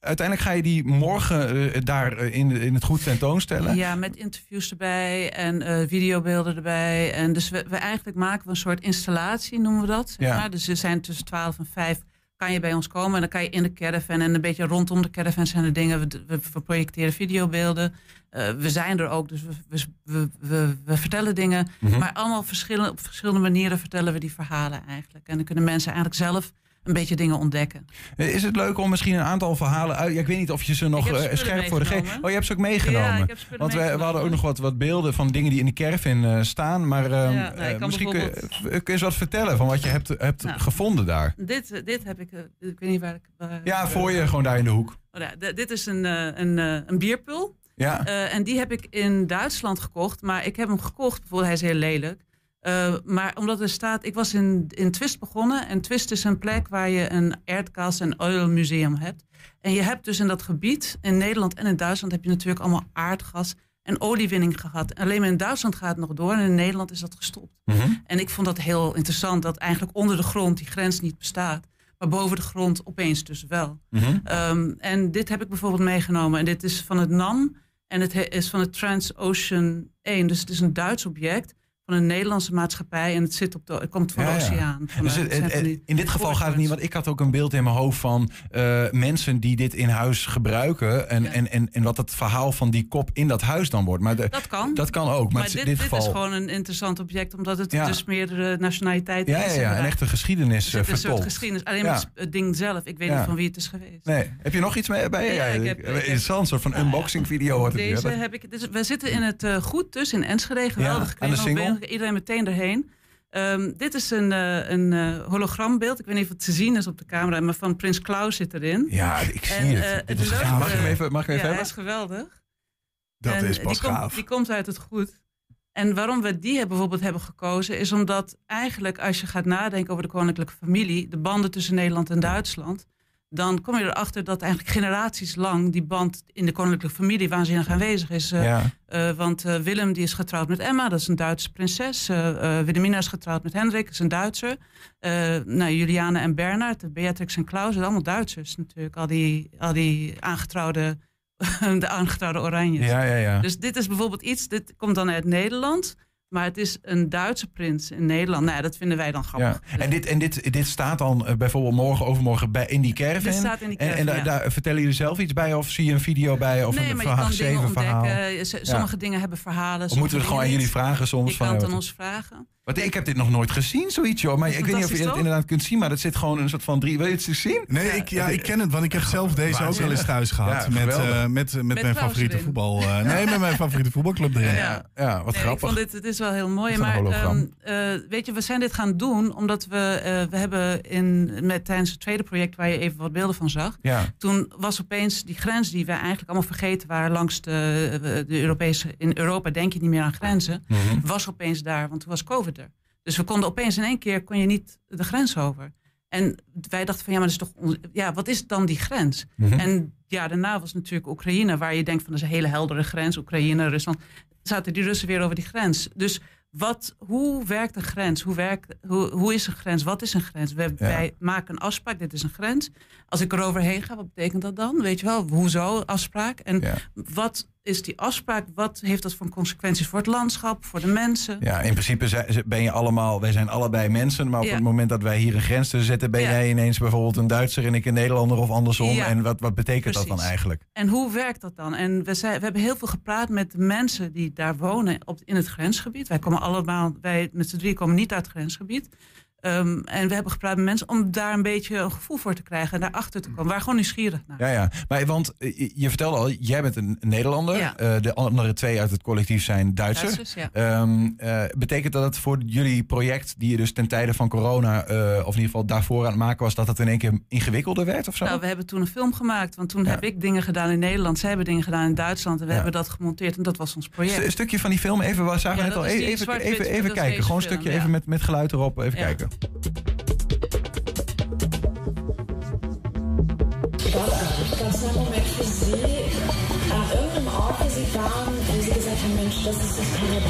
uiteindelijk ga je die morgen daar in, in het goed tentoonstellen. Ja, met interviews erbij en videobeelden erbij. En dus we, we eigenlijk maken we een soort installatie, noemen we dat. Zeg Ja. maar. Dus er zijn tussen 12 en 5 kan je bij ons komen. En dan kan je in de caravan en een beetje rondom de caravan zijn er dingen. We, we, we projecteren videobeelden. Eh, we zijn er ook, dus we, we, we, vertellen dingen. Mhm. Maar allemaal verschillende, op verschillende manieren vertellen we die verhalen eigenlijk. En dan kunnen mensen eigenlijk zelf een beetje dingen ontdekken. Eh, Is het leuk om misschien een aantal verhalen uit... Ja, ik weet niet of je ze nog eh, scherp voor de geest... Oh, je hebt ze ook meegenomen. Ja, ik heb spullen Want we, we hadden ook nog wat, wat beelden van dingen die in de caravan eh, staan. Maar ehm, Ja, nou, eh, misschien kun je, bijvoorbeeld- kun je eens wat vertellen van wat je hebt, hebt Nou. gevonden daar. Dit, eh, dit heb ik, eh, ik weet niet waar ik... waar- Ja, voor je, gewoon daar in de hoek. Oh, ja, dit is een, eh, een, eh, een bierpul. Ja, Eh, en die heb ik in Duitsland gekocht. Maar ik heb hem gekocht, bijvoorbeeld, hij is heel lelijk. Eh, maar omdat er staat, ik was in, in Twist begonnen. En Twist is een plek waar je een aardgas- en oilmuseum hebt. En je hebt dus in dat gebied, in Nederland en in Duitsland, heb je natuurlijk allemaal aardgas en oliewinning gehad. Alleen maar in Duitsland gaat het nog door en in Nederland is dat gestopt. Mhm. En ik vond dat heel interessant dat eigenlijk onder de grond die grens niet bestaat. Maar boven de grond opeens dus wel. Mhm. Ehm, en dit heb ik bijvoorbeeld meegenomen. En dit is van het NAM. En het he- is van het Transocean 1. Dus het is een Duits object van een Nederlandse maatschappij. En het, zit op de, het komt van Ja, de oceaan. Van, Dus eh, het- het het- in dit geval gaat het niet, want ik had ook een beeld in mijn hoofd van eh, mensen die dit in huis gebruiken. En, en, en, en wat het verhaal van die kop in dat huis dan wordt. Maar de- Dat kan. dat kan ook. Maar, maar het is dit, in dit dit geval. is gewoon een interessant object, omdat het dus meerdere nationaliteiten ja, is. ja, ja, een inderdaad. echte geschiedenis Dus eh, het is een soort geschiedenis. Alleen maar het, ding zelf. Ik weet niet van wie het is geweest. Nee. Heb je nog iets mee bij je? Ja, ik heb- ik heb- interessant, een soort van unboxing video Deze heb ik. Dus we zitten in het eh, goed dus in Enschede. Geweldig. aan de single. Iedereen meteen erheen. Ehm, dit is een, eh, een eh, hologrambeeld. Ik weet niet of het te zien is op de camera, maar van Prins Klaus zit erin. Ja, ik zie En, het. eh, het leuke- mag ik hem even, mag ik hem ja, even hij is geweldig. Dat En is pas die gaaf. Komt, die komt uit het goed. En waarom we die bijvoorbeeld hebben gekozen, is omdat eigenlijk als je gaat nadenken over de koninklijke familie, de banden tussen Nederland en Duitsland, dan kom je erachter dat eigenlijk generaties lang die band in de koninklijke familie waanzinnig aanwezig is. Eh, Ja. eh, want eh, Willem die is getrouwd met Emma, dat is een Duitse prinses. Wilhelmina is getrouwd met Hendrik, dat is een Duitser. Nou, Juliane en Bernard, Beatrix en Klaus, zijn allemaal Duitsers natuurlijk. Al die, al die aangetrouwde, (laughs) de aangetrouwde oranjes. Ja, ja, ja. Dus dit is bijvoorbeeld iets, dit komt dan uit Nederland. Maar het is een Duitse prins in Nederland. Nou, ja, dat vinden wij dan ja. grappig. En, dit, en dit, dit staat dan eh, bijvoorbeeld morgen, overmorgen bij, in die caravan. Dit staat in die En, en caravan, daar, ja. daar vertellen jullie zelf iets bij? Of zie je een video bij? Of nee, een maar je verhaal, kan dingen ontdekken. verhaal? Z- Sommige dingen hebben verhalen. Of moeten we het gewoon aan jullie vragen soms? Je van, kan het eh, aan ons vragen. Want ik heb dit nog nooit gezien, zoiets joh. Maar ik weet niet of je het inderdaad kunt zien. Maar dat zit gewoon een soort van drie... Wil je het eens zien? Nee, ik, ja, ik ken het, want ik heb zelf deze ook wel eens thuis gehad. Ja, met, geweldig. eh, met, met, mijn favoriete erin. voetbal. eh, nee, met mijn favoriete voetbalclub erin. Ja. Ja, wat Nee, ik grappig. vond dit, het is wel heel mooi. Maar ehm, eh, weet je, we zijn dit gaan doen omdat we, eh, we hebben in, met, tijdens het tweede project waar je even wat beelden van zag. Ja, Toen was opeens die grens die we eigenlijk allemaal vergeten waren langs de, de Europese. In Europa denk je niet meer aan grenzen. Mhm. Was opeens daar, want toen was COVID. Dus we konden opeens in één keer kon je niet de grens over. En wij dachten van ja, maar dat is toch. on- Ja, wat is dan die grens? Mhm. En ja, daarna was natuurlijk Oekraïne, waar je denkt van dat is een hele heldere grens. Oekraïne, Rusland. Zaten die Russen weer over die grens. Dus wat, hoe werkt een grens? Hoe, werkt, hoe, hoe is een grens? Wat is een grens? We, Ja. Wij maken een afspraak, dit is een grens. Als ik er overheen ga, wat betekent dat dan? Weet je wel, hoezo afspraak? En Ja. wat is die afspraak? Wat heeft dat voor consequenties voor het landschap, voor de mensen? ja, in principe zijn- ben je allemaal... Wij zijn allebei mensen. Maar op Ja. het moment dat wij hier een grens tussen zetten... ben Ja. jij ineens bijvoorbeeld een Duitser en ik een Nederlander of andersom. Ja. En wat, wat betekent dat dan eigenlijk? En hoe werkt dat dan? En we, zijn, we hebben heel veel gepraat met de mensen die daar wonen op, in het grensgebied. Wij komen allemaal, wij met z'n drie komen niet uit het grensgebied. Ehm, en we hebben gepraat met mensen om daar een beetje een gevoel voor te krijgen en daarachter te komen. Waren gewoon nieuwsgierig naar. Ja, ja. Maar, want eh, je- vertelde al, jij bent een Nederlander. Ja. Eh, de andere twee uit het collectief zijn Duitser. Duitsers, ja. Ehm, eh, betekent dat het voor jullie project, die je dus ten tijde van corona, of in ieder geval daarvoor aan het maken was, dat het in één keer ingewikkelder werd of zo? Nou, we hebben toen een film gemaakt, want toen Ja. heb ik dingen gedaan in Nederland, zij hebben dingen gedaan in Duitsland en we hebben dat gemonteerd en dat was ons project. St- Een stukje van die film, even, we zagen net al, die even, even, even is kijken. Gewoon een stukje even met, met geluid erop, even kijken. Nicht. Gab es einen Moment für Sie an irgendeinem Ort, wo Sie waren, wo Sie gesagt haben, Mensch, das hier mit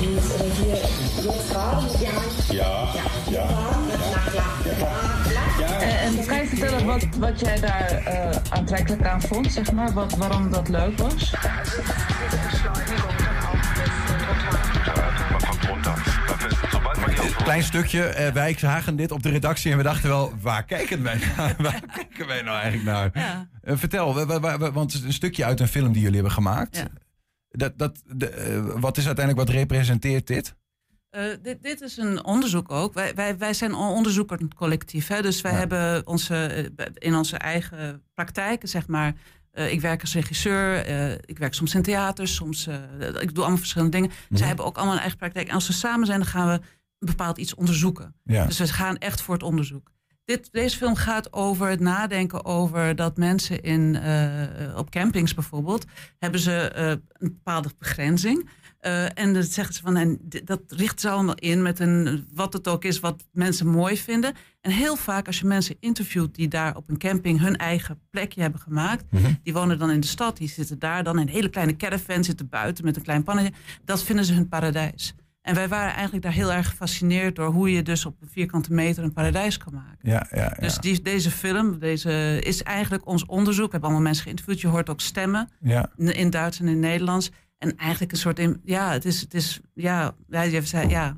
Ihr Hand? Ja. Ja. Eh, En kan je vertellen wat, wat jij daar eh, aantrekkelijk aan vond, zeg maar? Wat, waarom dat leuk was? Klein stukje, eh, wij zagen dit op de redactie en we dachten wel, waar kijken wij naar? (laughs) waar kijken wij nou eigenlijk naar? Ja. Eh, vertel, wa- wa- wa- want het is een stukje uit een film die jullie hebben gemaakt. Ja. Dat, dat, de, eh, wat is uiteindelijk, wat representeert dit? Dit, dit is een onderzoek ook. Wij, wij, wij zijn een onderzoekend collectief. Hè? Dus wij Ja. hebben onze, in onze eigen praktijken, zeg maar. ik werk als regisseur, ik werk soms in theaters, soms. ik doe allemaal verschillende dingen. Mhm. Zij hebben ook allemaal een eigen praktijk. En als we samen zijn, dan gaan we bepaald iets onderzoeken. Ja. Dus we gaan echt voor het onderzoek. Dit deze film gaat over het nadenken over dat mensen in, eh, op campings bijvoorbeeld, hebben ze eh, een bepaalde begrenzing. Eh, en dan zeggen ze van, en dat richt ze allemaal in met een, wat het ook is, wat mensen mooi vinden. En heel vaak als je mensen interviewt die daar op een camping hun eigen plekje hebben gemaakt, die wonen dan in de stad, die zitten daar dan in een hele kleine caravan, zitten buiten met een klein pannetje. Dat vinden ze hun paradijs. En wij waren eigenlijk daar heel erg gefascineerd door hoe je dus op een vierkante meter een paradijs kan maken. Ja, ja, ja. Dus die, deze film deze is eigenlijk ons onderzoek. We hebben allemaal mensen geïnterviewd. Je hoort ook stemmen in Duits en in Nederlands. En eigenlijk een soort, in, ja, het is, het is, ja, ja, je zei, ja.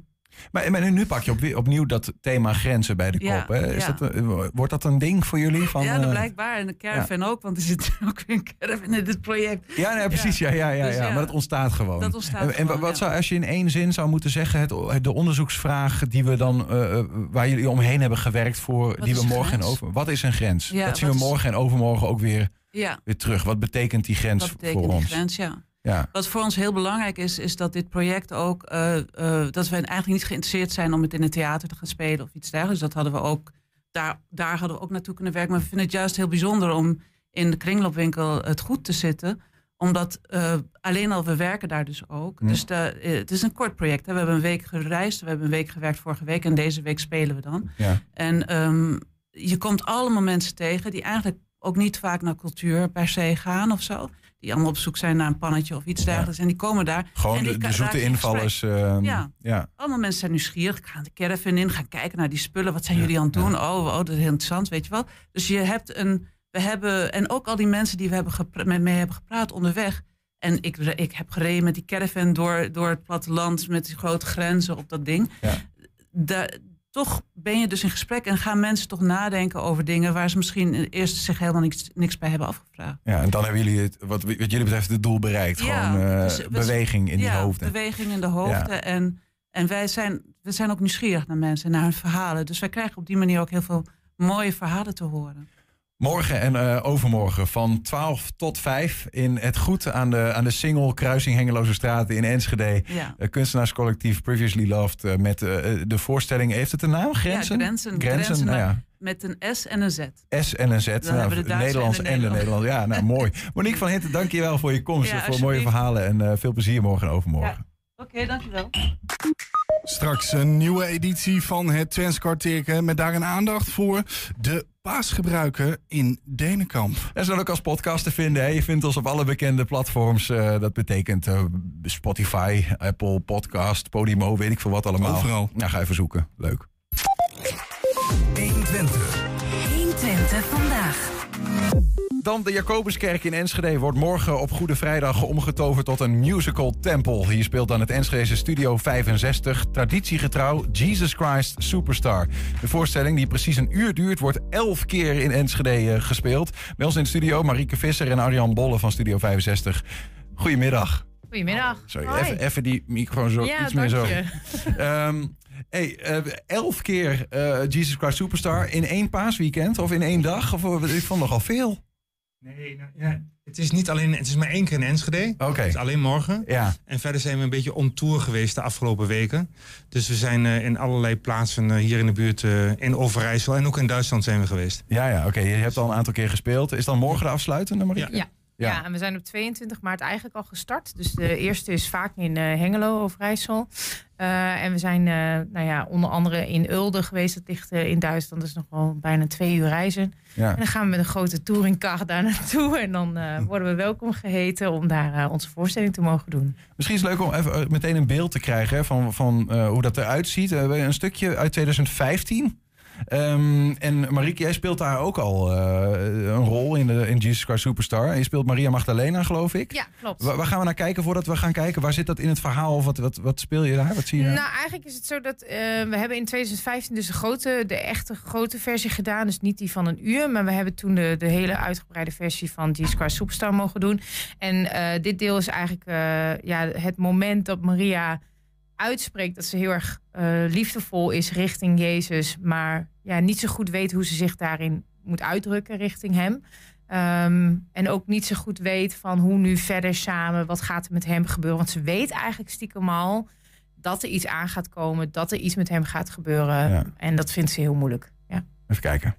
Maar, maar nu pak je op, opnieuw dat thema grenzen bij de Ja, kop. Hè? Is ja. dat, eh, wordt dat een ding voor jullie? Van, ja, dat eh, blijkbaar. En de caravan ook, want er zit (laughs) ook weer een caravan in dit project. Ja, nee, precies. Ja, ja, ja, Dus ja. ja, maar dat ontstaat gewoon. dat ontstaat en, en wat zou, als je in één zin zou moeten zeggen, het, de onderzoeksvraag die we dan, eh, waar jullie omheen hebben gewerkt voor, die we morgen en over. Wat is een grens? Dat zien we is- morgen en overmorgen ook weer, weer terug. Wat betekent die grens betekent voor die ons? grens, ja. Ja. Wat voor ons heel belangrijk is, is dat dit project ook, eh, eh, dat we eigenlijk niet geïnteresseerd zijn om het in een theater te gaan spelen of iets dergelijks. Dat hadden we ook, daar, daar hadden we ook naartoe kunnen werken. Maar we vinden het juist heel bijzonder om in de kringloopwinkel het goed te zitten. Omdat eh, alleen al, we werken daar dus ook. Ja. Dus de, het is een kort project. Hè. We hebben een week gereisd, we hebben een week gewerkt vorige week en deze week spelen we dan. Ja. En ehm, je komt allemaal mensen tegen die eigenlijk ook niet vaak naar cultuur per se gaan of zo. Die allemaal op zoek zijn naar een pannetje of iets dergelijks. En die komen daar. Gewoon en die de, de zoete invallers. eh, Ja. ja. Allemaal mensen zijn nieuwsgierig. Gaan de caravan in, gaan kijken naar die spullen. Wat zijn jullie aan het doen? Oh, oh, dat is heel interessant, weet je wel. Dus je hebt een. We hebben. En ook al die mensen die we hebben met mee hebben gepraat onderweg. En ik, ik heb gereden met die caravan door, door het platteland met die grote grenzen op dat ding. Ja. Toch ben je dus in gesprek en gaan mensen toch nadenken over dingen waar ze misschien eerst zich helemaal niks, niks bij hebben afgevraagd. ja, en dan hebben jullie het, wat, wat jullie betreft het doel bereikt. Ja, Gewoon eh, dus we- beweging in die ja, hoofden. beweging in de hoofden. En, en wij zijn, we zijn ook nieuwsgierig naar mensen, naar hun verhalen. Dus wij krijgen op die manier ook heel veel mooie verhalen te horen. Morgen en eh, overmorgen van 12 tot 5 in het Goed aan de, aan de single Kruising Hengeloze Straten in Enschede. Ja. Eh, kunstenaarscollectief Previously Loved eh, met de voorstelling, heeft het een naam? Grenzen? Ja, grenzen. Grenzen, Grenzen, nou ja. Met een S en een Z. S en een Z. Nou, hebben we de Duitse Nederlands en en de de Nederlands. Ja, nou (laughs) mooi. Monique van Hinten, dank je wel voor je komst. Ja, en voor mooie verhalen en eh, veel plezier morgen en overmorgen. Oké, dankjewel. Straks een nieuwe editie van het Twents met daarin aandacht voor de paasgebruiken in Denenkamp. En ze zijn ook als podcast te vinden. Hè. Je vindt ons op alle bekende platforms. eh, dat betekent eh, Spotify, Apple Podcast, Podimo, weet ik veel wat allemaal. Overal. Nou, ga even zoeken. Leuk. 120 Dan de Jacobuskerk in Enschede wordt morgen op Goede Vrijdag omgetoverd tot een musical tempel. Hier speelt dan het Enschedese Studio 65 traditiegetrouw Jesus Christ Superstar. De voorstelling, die precies een uur duurt, wordt elf keer in Enschede eh, gespeeld. Bij ons in de studio Marieke Visser en Arjan Bolle van Studio 65. Goedemiddag. Goedemiddag. Sorry, even, even die microfoon zo Ja, iets meer zo. (laughs) Ehm, hey, eh, elf keer eh, Jesus Christ Superstar in één paasweekend of in één dag? Of, ik vond nogal veel. Nee, nou, ja, het is niet alleen, het is maar één keer in Enschede. Oké. Het is alleen morgen. Ja. En verder zijn we een beetje on tour geweest de afgelopen weken. Dus we zijn eh, in allerlei plaatsen eh, hier in de buurt, eh, in Overijssel en ook in Duitsland zijn we geweest. Ja, ja, oké. Je hebt al een aantal keer gespeeld. Is dan morgen de afsluitende, Marieke? Ja. Ja. Ja. en we zijn op 22 maart eigenlijk al gestart. Dus de eerste is vaak in eh, Hengelo, Overijssel. Eh, en we zijn eh, nou ja, onder andere in Ulde geweest. Dat ligt in Duitsland. Dat is nog wel bijna twee uur reizen. Ja. En dan gaan we met een grote touringcar daar naartoe. En dan eh, worden we welkom geheten om daar onze voorstelling te mogen doen. Misschien is het leuk om even meteen een beeld te krijgen hè, van, van hoe dat eruit ziet. We hebben een stukje uit 2015. Ehm, en Marieke, jij speelt daar ook al eh, een rol in, de, in Jesus Christ Superstar. Je speelt Maria Magdalena, geloof ik. Ja, klopt. Waar, waar gaan we naar kijken voordat we gaan kijken? Waar zit dat in het verhaal? Of wat, wat, wat speel je daar? Wat zie je daar? Nou, eigenlijk is het zo dat eh, we hebben in 2015 dus de, grote, de echte grote versie gedaan. Dus niet die van een uur. Maar we hebben toen de, de hele uitgebreide versie van Jesus Christ Superstar mogen doen. En eh, dit deel is eigenlijk ja, het moment dat Maria uitspreekt dat ze heel erg eh, liefdevol is richting Jezus. Maar ja, niet zo goed weet hoe ze zich daarin moet uitdrukken richting hem. Ehm, en ook niet zo goed weet van hoe nu verder samen, wat gaat er met hem gebeuren. Want ze weet eigenlijk stiekem al dat er iets aan gaat komen, dat er iets met hem gaat gebeuren. Ja. En dat vindt ze heel moeilijk. Ja. Even kijken.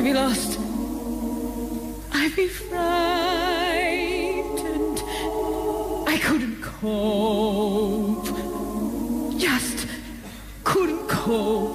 I'd be lost. I'd be frightened. I couldn't cope. Just couldn't cope.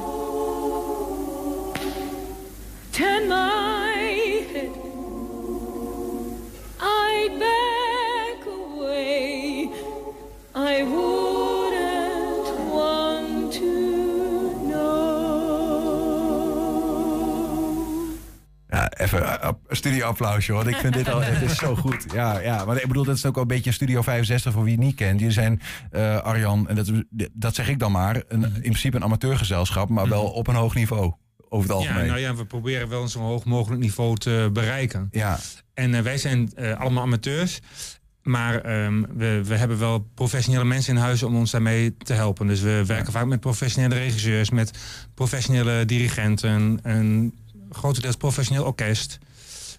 Studioapplausje, hoor. Ik vind dit al (laughs) het is zo goed. Ja, ja, maar ik bedoel, dat is ook wel een beetje een Studio 65 voor wie het niet kent. Jullie zijn, eh, Arjan, en dat, dat zeg ik dan maar, een, in principe een amateurgezelschap, maar wel op een hoog niveau. Over het Ja, algemeen. nou ja, we proberen wel een zo hoog mogelijk niveau te bereiken. Ja. En eh, wij zijn eh, allemaal amateurs. Maar ehm, we, we hebben wel professionele mensen in huis om ons daarmee te helpen. Dus we werken vaak met professionele regisseurs, met professionele dirigenten, een grotendeels professioneel orkest.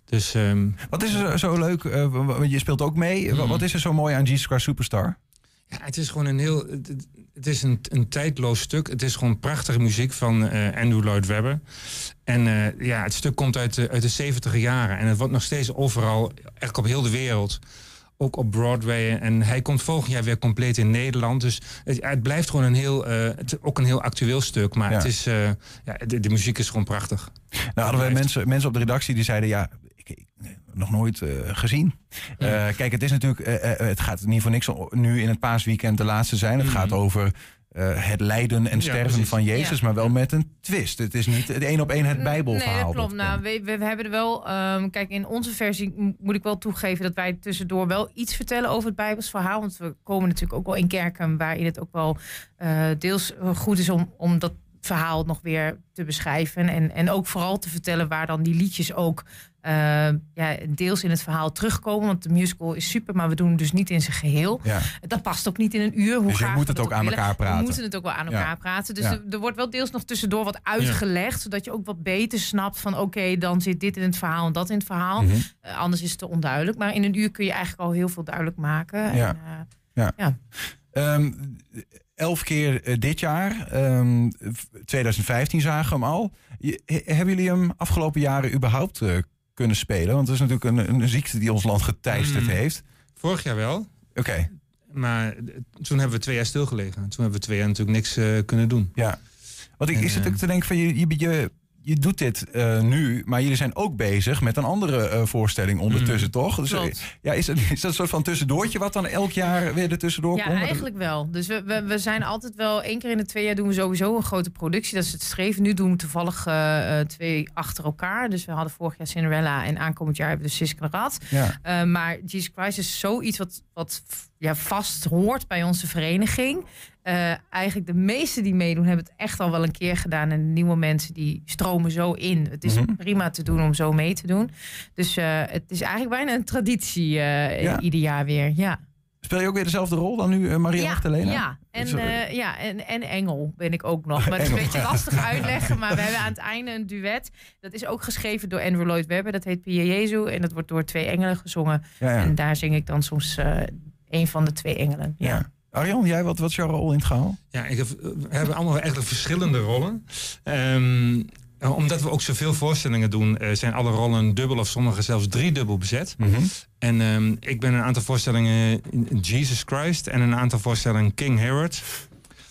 Dus, ehm, Wat is er zo leuk? eh, je speelt ook mee. Wa- Wat is er zo mooi aan G-Square Superstar? Ja, het is gewoon een heel. Het, is een, een tijdloos stuk. Het is gewoon prachtige muziek van eh, Andrew Lloyd Webber. En eh, ja, het stuk komt uit de, uit de 70 jaren. En het wordt nog steeds overal, eigenlijk op heel de wereld. Ook op Broadway. En hij komt volgend jaar weer compleet in Nederland. Dus het, het blijft gewoon een heel, eh, het, ook een heel actueel stuk. Maar Ja. het is, eh, ja, de, de muziek is gewoon prachtig. Nou, hadden we mensen, mensen op de redactie die zeiden: Ja, nog nooit eh, gezien. Eh, kijk, het is natuurlijk, eh, het gaat niet voor niks o- nu in het paasweekend de laatste zijn. Het gaat over eh, het lijden en sterven van Jezus, Ja. maar wel met een twist. Het is niet het één op één het Bijbelverhaal. Nee, dat klopt. we Nou, we, we, hebben er wel. ehm, kijk, in onze versie moet ik wel toegeven dat wij tussendoor wel iets vertellen over het Bijbels verhaal. Want we komen natuurlijk ook wel in kerken waarin het ook wel deels goed is om, om dat verhaal nog weer te beschrijven. En, en ook vooral te vertellen waar dan die liedjes ook eh, ja, deels in het verhaal terugkomen. Want de musical is super, maar we doen het dus niet in zijn geheel. ja. Dat past ook niet in een uur. Hoe Dus je moet het ook aan willen. elkaar praten. We moeten het ook wel aan Ja. elkaar praten. Dus Ja. er, er wordt wel deels nog tussendoor wat uitgelegd. Zodat je ook wat beter snapt van oké, dan zit dit in het verhaal en dat in het verhaal. Mhm. Eh, anders is het te onduidelijk. Maar in een uur kun je eigenlijk al heel veel duidelijk maken. Ja. En, eh, Ehm, elf keer dit jaar. Ehm, v- 2015 zagen we hem al. Je- hebben jullie hem afgelopen jaren überhaupt kunnen spelen? Want het is natuurlijk een, een ziekte die ons land geteisterd Mm. heeft. Vorig jaar wel. Oké, Maar toen hebben we twee jaar stilgelegen. Toen hebben we twee jaar natuurlijk niks eh, kunnen doen. ja. Want ik, En, ik zit eh, ook te denken van je, je, je, je doet dit eh, nu, maar jullie zijn ook bezig met een andere eh, voorstelling ondertussen, toch? Dus, eh, Klopt. ja, is, het, is dat een soort van tussendoortje wat dan elk jaar weer er tussendoor Ja, komt? eigenlijk wel. Dus we, we, we zijn altijd wel één keer in de twee jaar doen we sowieso een grote productie. Dat is het streven. Nu doen we toevallig twee achter elkaar. Dus we hadden vorig jaar Cinderella en aankomend jaar hebben we de Siske Rad. Ja. Maar Jesus Christ is zoiets wat, wat ja, vast hoort bij onze vereniging. Eh, eigenlijk de meesten die meedoen hebben het echt al wel een keer gedaan. En de nieuwe mensen die stromen zo in. Het is Mhm. prima te doen om zo mee te doen. Dus eh, het is eigenlijk bijna een traditie eh, Ja. ieder jaar weer. Ja. Speel je ook weer dezelfde rol dan nu, Maria ja, Magdalena? Ja, en, ja en, en Engel ben ik ook nog. (laughs) Maar het is een beetje lastig (laughs) uitleggen. Maar we hebben aan het einde een duet. Dat is ook geschreven door Andrew Lloyd Webber. Dat heet Pia Jezu. En dat wordt door twee engelen gezongen. Ja, ja. En daar zing ik dan soms eh een van de twee engelen. Ja. Ja. Arjan, jij, wat, wat is jouw rol in het gehaal? Ja, ik heb, we hebben allemaal eigenlijk verschillende rollen. Ehm, omdat we ook zoveel voorstellingen doen, eh, zijn alle rollen dubbel of sommige zelfs driedubbel bezet. En ehm, ik ben een aantal voorstellingen in Jesus Christ en een aantal voorstellingen King Herod.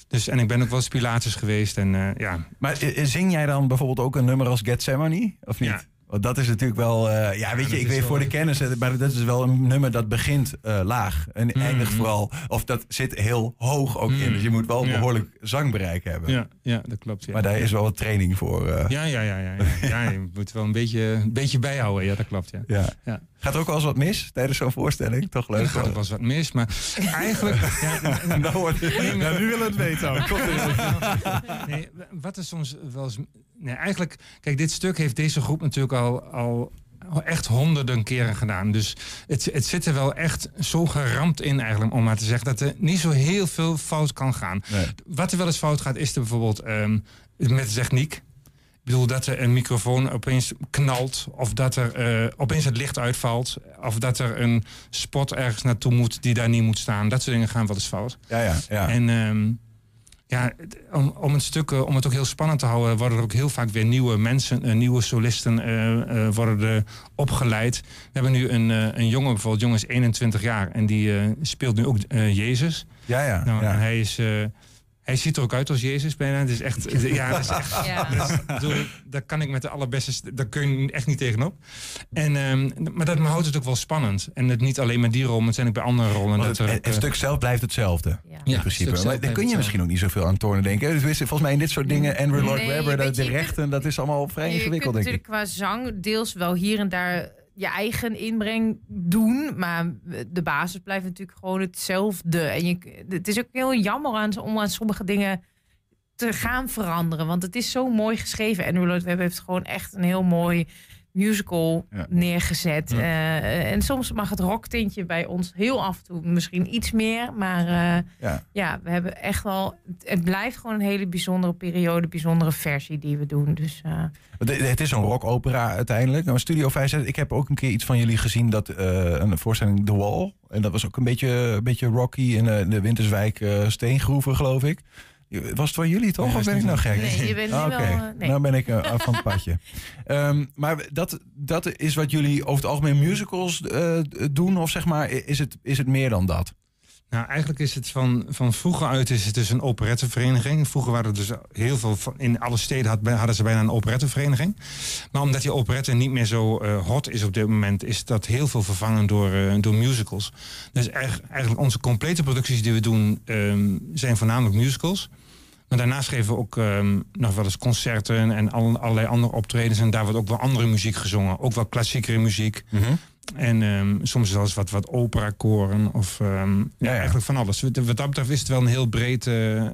Dus, en ik ben ook wel eens Pilatus geweest. En, eh, ja. Maar eh, eh, zing jij dan bijvoorbeeld ook een nummer als Gethsemane? Of niet? Ja. Want dat is natuurlijk wel... eh, ja, weet je, ik weet wel- voor de kennis... eh, maar dat is wel een nummer dat begint eh, laag. En Mhm. eindigt vooral... Of dat zit heel hoog ook in. Mhm. Dus je moet wel Ja. behoorlijk zangbereik hebben. Ja, ja, dat klopt. Ja. Maar daar is wel wat training voor. Ja, ja, ja, ja, ja. ja, je moet wel een beetje, een beetje bijhouden. Ja, dat klopt. Ja. Ja. Gaat er ook wel eens wat mis tijdens zo'n voorstelling? Toch leuk. Er gaat ook wel eens wat mis, maar eigenlijk... (laughs) ja, Nou, wordt- Nee, Ja, nu willen we het weten ook. (laughs) Nee, wat is soms wel eens. Nee, eigenlijk, kijk, dit stuk heeft deze groep natuurlijk al, al echt honderden keren gedaan. Dus het, het zit er wel echt zo geramd in, eigenlijk, om maar te zeggen, dat er niet zo heel veel fout kan gaan. Nee. Wat er wel eens fout gaat, is er bijvoorbeeld ehm, met techniek. Ik bedoel, dat er een microfoon opeens knalt. Of dat er eh, opeens het licht uitvalt. Of dat er een spot ergens naartoe moet die daar niet moet staan. Dat soort dingen gaan wel eens fout. Ja, ja, ja. En ehm, ja, om, om, het stuk, eh, om het ook heel spannend te houden, worden er ook heel vaak weer nieuwe mensen, eh, nieuwe solisten worden opgeleid. We hebben nu een, een jongen, bijvoorbeeld, jongen is 21 jaar en die speelt nu ook Jezus. ja, ja, Nou, ja. en hij is. Hij ziet er ook uit als Jezus bijna. Het is echt. (laughs) Ja, dat is echt. Ja. dat is- (laughs) ik bedoel, daar kan ik met de allerbeste. st- Daar kun je echt niet tegenop. En, ehm, maar dat houdt het ook wel spannend. En het niet alleen met die rol, maar het zijn ook bij andere rollen. Dat het, er het, eh, stuk zelf blijft hetzelfde. Ja. In principe. Maar daar kun je hetzelfde. misschien ook niet zoveel aan tornen denken. Dus volgens mij in dit soort dingen, Andrew Lloyd Nee, Webber, de, je, rechten, dat is allemaal vrij je kunt ingewikkeld, denk ik. natuurlijk qua zang deels wel hier en daar je eigen inbreng doen. Maar de basis blijft natuurlijk gewoon hetzelfde. En je, het is ook heel jammer aan, om aan sommige dingen te gaan veranderen. Want het is zo mooi geschreven. En Lloyd Webber heeft gewoon echt een heel mooi musical Ja. neergezet. Ja. Eh, en soms mag het rocktintje bij ons heel af en toe misschien iets meer. Maar eh, Ja. ja, we hebben echt wel... Het, blijft gewoon een hele bijzondere periode, bijzondere versie die we doen. Dus eh, Het het is een rockopera uiteindelijk. Nou, Studio 56, ik heb ook een keer iets van jullie gezien, dat, een voorstelling The Wall. En dat was ook een beetje, een beetje rocky in de Winterswijk steengroeven, geloof ik. Was het van jullie toch? Nee, of ben ik nou gek? Nee, je bent nu Ah, wel, eh, nee. nou ben ik eh, af van het (laughs) padje. Ehm, maar dat, dat is wat jullie over het algemeen musicals eh, doen? Of zeg maar, is het, is het meer dan dat? Nou, eigenlijk is het van, van vroeger uit is het dus een operettevereniging. Vroeger waren er dus heel veel, in alle steden had, hadden ze bijna een operettevereniging. Maar omdat die operette niet meer zo eh, hot is op dit moment, is dat heel veel vervangen door, eh, door musicals. Dus eigenlijk, eigenlijk onze complete producties die we doen, ehm, zijn voornamelijk musicals. Maar daarnaast geven we ook ehm, nog wel eens concerten en al- allerlei andere optredens. En daar wordt ook wel andere muziek gezongen. Ook wel klassiekere muziek. En ehm, soms zelfs wat, wat operakoren of ehm, ja, ja. eigenlijk van alles. Wat wat dat betreft is het wel een heel breed, eh,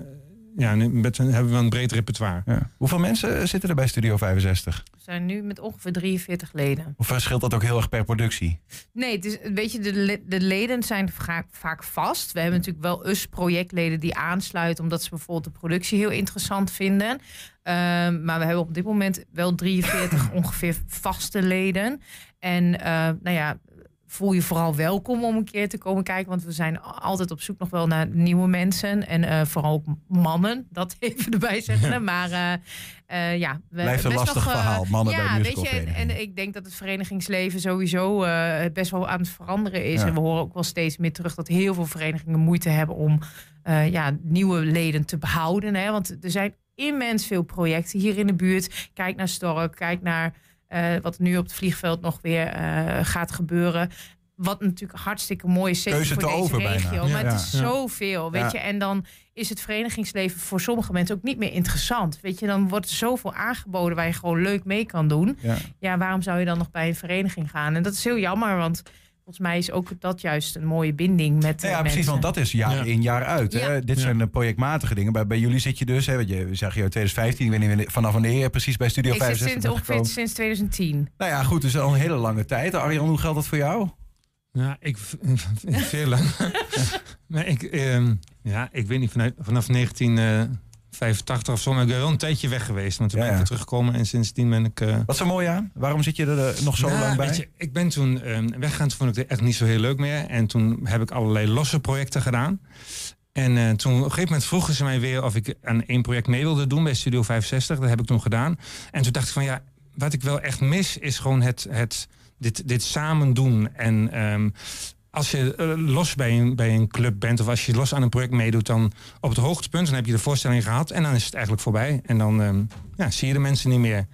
ja, met, een- hebben we een breed repertoire. Ja. Hoeveel mensen zitten er bij Studio 65? we zijn nu met ongeveer 43 leden. Of verschilt dat ook heel erg per productie? Nee, het is, weet je, de, de leden zijn vaak, vaak vast. We hebben natuurlijk wel eens projectleden die aansluiten... omdat ze bijvoorbeeld de productie heel interessant vinden. Ehm, maar we hebben op dit moment wel 43 (clears throat) ongeveer vaste leden. En eh, nou ja, voel je vooral welkom om een keer te komen kijken. Want we zijn altijd op zoek nog wel naar nieuwe mensen. En eh, vooral ook mannen, dat (laughs) even erbij zeggen. Maar eh, eh, ja, we Blijft een best lastig nog, verhaal, mannen bij ja, weet je, en, ik denk dat het verenigingsleven sowieso best wel aan het veranderen is. Ja. En we horen ook wel steeds meer terug dat heel veel verenigingen moeite hebben om ja, nieuwe leden te behouden. Hè? Want er zijn immens veel projecten hier in de buurt. Kijk naar Stork, kijk naar eh, wat nu op het vliegveld nog weer eh, gaat gebeuren. Wat natuurlijk hartstikke mooi is, zeker voor deze over bijna. regio. Ja. Maar het is Ja. zoveel, weet Ja. je. En dan is het verenigingsleven voor sommige mensen ook niet meer interessant. Weet je, dan wordt er zoveel aangeboden waar je gewoon leuk mee kan doen. Ja. Ja, waarom zou je dan nog bij een vereniging gaan? En dat is heel jammer, want volgens mij is ook dat juist een mooie binding met Ja, eh, ja, precies, want dat is jaar Ja. in jaar uit. Hè? Dit Ja. zijn de projectmatige dingen. Bij, bij jullie zit je dus, hè, want je zeg je 2015, ik weet niet vanaf wanneer je precies bij Studio Ik zit 65 sinds ongeveer gekomen. sinds 2010. Nou ja, goed, dus al een hele lange tijd. Arjan, hoe geldt dat voor jou? Ja, ik veel (laughs) lang. (laughs) maar ik, ehm, ja, ik weet niet, vanuit, vanaf 1985 of zo, maar ik ben wel een tijdje weg geweest. Want toen Ja, ben ik weer teruggekomen en sindsdien ben ik... eh, Wat er mooi aan? Waarom zit je er eh, nog zo Nou, lang bij? je, ik ben toen ehm, weggegaan, toen vond ik het echt niet zo heel leuk meer. En toen heb ik allerlei losse projecten gedaan. En eh, toen op een gegeven moment vroegen ze mij weer of ik aan één project mee wilde doen bij Studio 65. Dat heb ik toen gedaan. En toen dacht ik van ja, wat ik wel echt mis is gewoon het, het, dit, dit samen doen. En ehm, als je eh, los bij een, bij een club bent of als je los aan een project meedoet, dan op het hoogtepunt, dan heb je de voorstelling gehad en dan is het eigenlijk voorbij. En dan ehm, ja, zie je de mensen niet meer.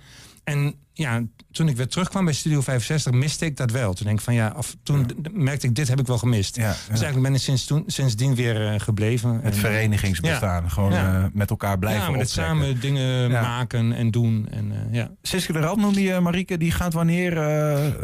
En ja, toen ik weer terugkwam bij Studio 65, miste ik dat wel. Toen denk ik van ja, af, toen merkte ik, dit heb ik wel gemist. Ja, Dus eigenlijk ben ik sinds toen, sindsdien weer eh, gebleven. Het En, verenigingsbestaan. Gewoon Ja. eh, met elkaar blijven ja, maar optrekken. samen dingen Ja. maken en doen. En, eh, ja. Siske de Rad noemde je, Marieke, die gaat wanneer eh,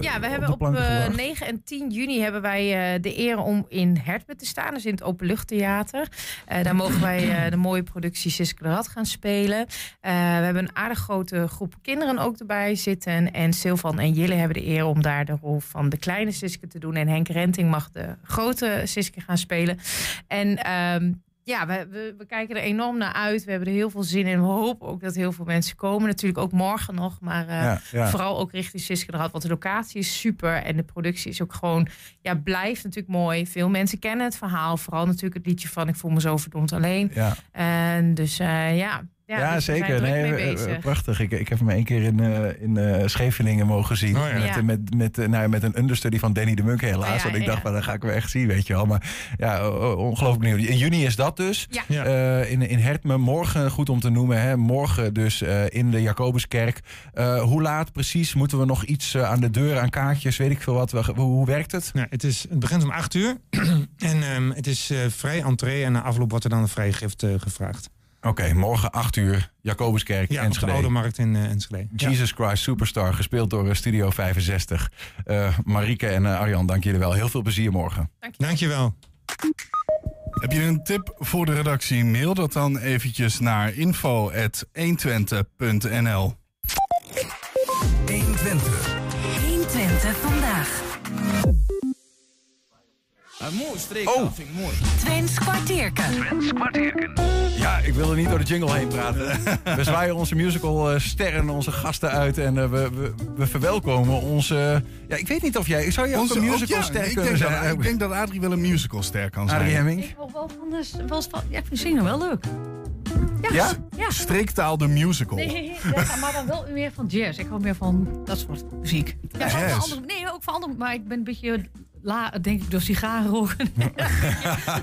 Ja, we op hebben de op planken eh, gebracht? 9 en 10 juni hebben wij eh, de eer om in Hertme te staan. Dus in het Openluchttheater. Eh daar mogen wij eh, de mooie productie Siske de Rad gaan spelen. Eh, we hebben een aardig grote groep kinderen ook erbij zitten. En Silvan en Jille hebben de eer om daar de rol van de kleine Siske te doen. En Henk Renting mag de grote Siske gaan spelen. En ehm, ja, we, we, we kijken er enorm naar uit. We hebben er heel veel zin in. We hopen ook dat heel veel mensen komen. Natuurlijk ook morgen nog. Maar eh, Ja, ja. vooral ook richting Siske Rad. Want de locatie is super. En de productie is ook gewoon... Ja, blijft natuurlijk mooi. Veel mensen kennen het verhaal. Vooral natuurlijk het liedje van Ik voel me zo verdomd alleen. Ja, En dus eh, ja... Ja, ja, dus zeker. Nee, eh, eh, prachtig. Ik, ik heb hem één keer in, eh, in eh, Scheveningen mogen zien. Oh ja. Met, Ja. met, met, eh, nou, ja, met een understudy van Danny de Munk helaas. Oh ja, want ik dacht, ja. van, dat ga ik wel echt zien, weet je wel. Maar ja, ongelooflijk benieuwd. In juni is dat dus. Eh, in, in Hertme, morgen goed om te noemen. Hè? Morgen dus eh, in de Jacobuskerk. Eh, hoe laat precies? Moeten we nog iets eh, aan de deur, aan kaartjes, weet ik veel wat? Hoe, hoe werkt het? Nou, het, is, het begint om 8 uur. (clears throat) en ehm, het is eh, vrij entree. En na afloop wordt er dan een vrijgift eh, gevraagd. Oké, morgen 8 uur, Jacobuskerk, Ja, op de Enschede. Oude Markt in eh, Enschede. Ja. Jesus Christ Superstar, gespeeld door eh, Studio 65. Eh Marieke en eh, Arjan, dank jullie wel. Heel veel plezier morgen. Dankjewel. Heb je een tip voor de redactie? Mail dat dan eventjes naar info.120.nl Oh, Twents kwartierken. ja, ik wil er niet door de jingle heen praten. (laughs) We zwaaien onze musical eh, sterren, onze gasten uit. En eh, we, we, we verwelkomen onze... ja, ik weet niet of jij... Zou jij ook Onze- een ook- musical ja, ster ik kunnen denk, zijn? dat, ik denk dat Adrie wel een musicalster kan zijn. Adrie Hemming? Ik hou wel van de, wel ja, ik vind zingen wel leuk. Ja? Ja. Streektaal de musical. Nee, ja, maar dan wel meer van jazz. Ik hou meer van dat soort muziek. Ja, van Jazz. andere, nee, ook van andere, maar ik ben een beetje la, denk ik door sigaren roken. een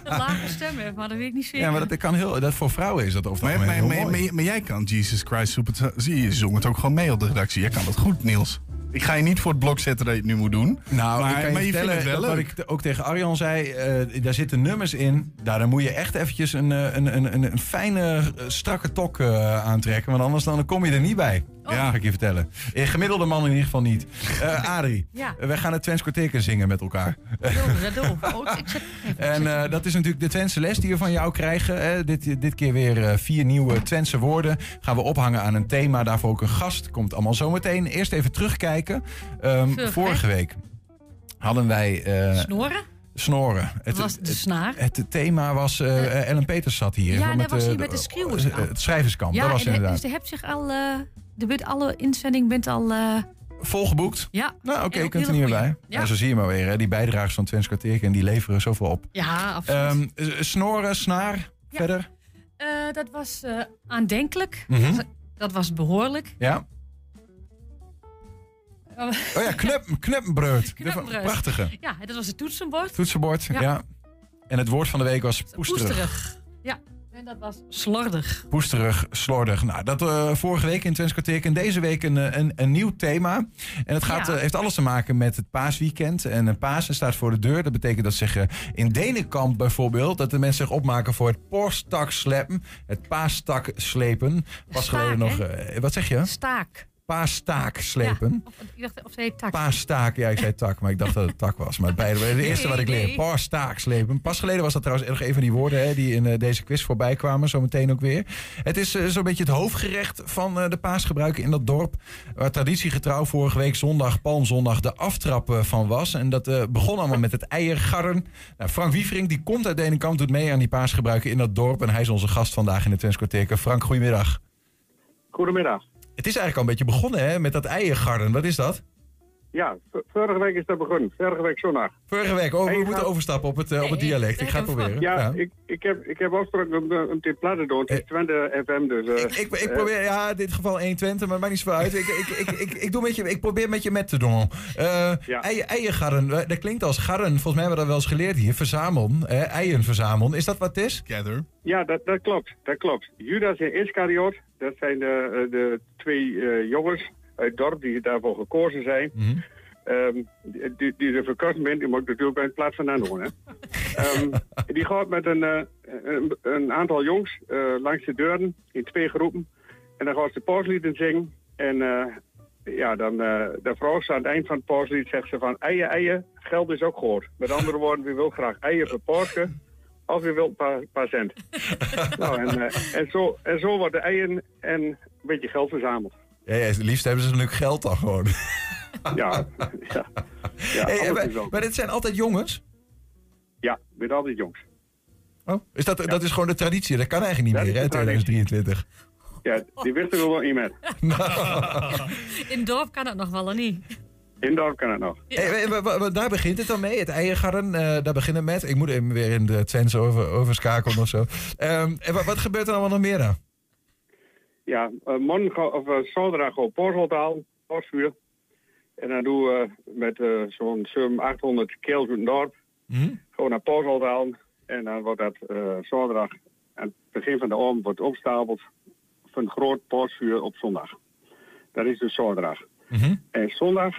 (laughs) lage stem heb, maar dat weet ik niet zeker. Ja, maar dat kan heel... Dat voor vrouwen is dat over het Maar, maar, heel maar, mooi. maar- maar jij kan Jesus Christ Super... Zie je, zong het ook gewoon mee op de redactie. Jij kan dat goed, Niels. Ik ga je niet voor het blok zetten dat je het nu moet doen. Nou, maar, ik kan je maar je vindt het wel wat leuk. ik ook tegen Arjan zei, eh, daar zitten nummers in. Daar, dan moet je echt eventjes een, eh, een, een, een, een fijne, eh, strakke tok eh, aantrekken. Want anders dan kom je er niet bij. Oh. Ja, ga ik je vertellen. Een gemiddelde man in ieder geval niet. Eh Adrie, Ja. wij gaan het Twents zingen met elkaar. Doe, dat doe. Oh, ik zet, even, En eh, dat is natuurlijk de Twentse les die we van jou krijgen. Hè. Dit, dit keer weer eh, vier nieuwe Twentse woorden. Gaan we ophangen aan een thema. Daarvoor ook een gast. Komt allemaal zometeen. Eerst even terugkijken. Ehm, Vorige week hadden wij eh, snoren. snoren. Dat was de het, snaar. het thema was... eh, Ellen Peters zat hier. Ja, daar was hij met de schreeuwerskamp. eh, Het schrijverskamp, Ja, dat was en, inderdaad. dus je hebt zich al, eh, de bent alle inzending bent al, eh, Volgeboekt. ja. Nou, oké, ook kunt er niet meer bij. goeie. Ja. Ja. zo zie je maar weer. Hè. Die bijdragers van Twents en die leveren zoveel op. Ja, absoluut. Ehm, snoren, snaar, Ja. verder. Eh, dat was eh, aandenkelijk. Mhm. dat, dat was behoorlijk. Ja. Oh. Oh ja, knep. Kneppenbreut. (laughs) Prachtige. Ja, dat was het toetsenbord. Toetsenbord, ja. Ja. En het woord van de week was poesterig. Poesterig. Ja, en dat was slordig. Poesterig, slordig. Nou, dat eh, vorige week in Twents kwartier en deze week een, eh, een, een nieuw thema. En het gaat, Ja. eh, heeft alles te maken met het paasweekend. En uh, Pasen staat voor de deur. Dat betekent dat zich eh, in Denenkamp bijvoorbeeld... dat de mensen zich opmaken voor het porstak slepen. Het paastak slepen. Pas Staak, geleden nog... wat zeg je? Staak. Paasstaak slepen. Ja, of, ik dacht, of zei je tak? Paastaak, ja, ik zei tak, maar ik dacht dat het tak was. Maar beide, de eerste wat ik leer, nee. paastaak slepen. Pas geleden was dat trouwens nog een van die woorden hè, die in eh, deze quiz voorbij kwamen, zometeen ook weer. Het is eh, zo'n beetje het hoofdgerecht van eh, de paasgebruiken in dat dorp. Waar traditiegetrouw vorige week zondag, Palmzondag, de aftrap van was. En dat eh, begon allemaal met het eiergarren. Nou, Frank Wiefering, die komt uit Denenkamp, doet mee aan die paasgebruiken in dat dorp. En hij is onze gast vandaag in de Twents. Frank, goedemiddag. Goedemiddag. Het is eigenlijk al een beetje begonnen hè, met dat eiergarren. Wat is dat? Ja, vorige week is dat begonnen. Vorige week zondag. Vorige week. Oh, we moeten overstappen op het, eh, op het dialect. Ik ga het proberen. Ja, Ik, ik heb, ik heb afgesproken om, eh, om te doen. Het is Twente FM, dus... eh, Ik, ik, ik eh, probeer, ja, in dit geval 120, maar maakt niet zoveel uit. Ik, ik, ik, ik, ik, doe met je, ik probeer met je met te doen. Eh Ja. eiergarren, eh, dat klinkt als garren. Volgens mij hebben we dat wel eens geleerd hier. Verzamelen, eh, eieren verzamelen. Is dat wat het is? Gather. Ja, dat, dat klopt. Dat klopt. Judas en Iscariot, dat zijn de, eh, de twee eh, jongens uit dorp die daarvoor gekozen zijn. Mhm. Ehm, die, die, die de verkozen bent, die moet natuurlijk bij het plaats vandaan doen. Hè. (laughs) Ehm, die gaat met een, eh, een, een aantal jongens eh, langs de deuren in twee groepen. En dan gaat ze pauslieden zingen. En eh, ja, dan de vrouw ze aan het eind van het pauslied zegt ze van... Eien, eien, geld is ook gehoord. Met andere woorden, wie wil graag eien voor Porsche... of wie wil een paar, cent. (laughs) nou, en, en, zo, en zo worden eien en een beetje geld verzameld. Ja, ja, het liefst hebben ze natuurlijk geld dan gewoon. (laughs) Ja, ja. ja Hey, maar, maar dit zijn altijd jongens? Ja, met altijd jongens. Oh, is dat, dat is gewoon de traditie. Dat kan eigenlijk niet Dat meer, hè, de traditie. 2023. Ja, die wisten we wel niet meer. (laughs) In het dorp kan dat nog wel, of niet? In het dorp kan het nog. Hey, wa- daar begint het dan mee, het eiergarren. eh, daar begint het met. Ik moet even weer in de Twents over, overschakelen of zo. Ehm, en wat, wat gebeurt er allemaal nog meer dan? Ja, morgen of zaterdag op Porsel Porsvuur. En dan doen we met eh, zo'n 700, 800 keels uit het dorp. Hm? Gewoon naar Porsel En dan wordt dat eh, zaterdag aan het begin van de avond wordt opstapeld van een groot Porsvuur op zondag. Dat is dus zaterdag. Mhm. En zondag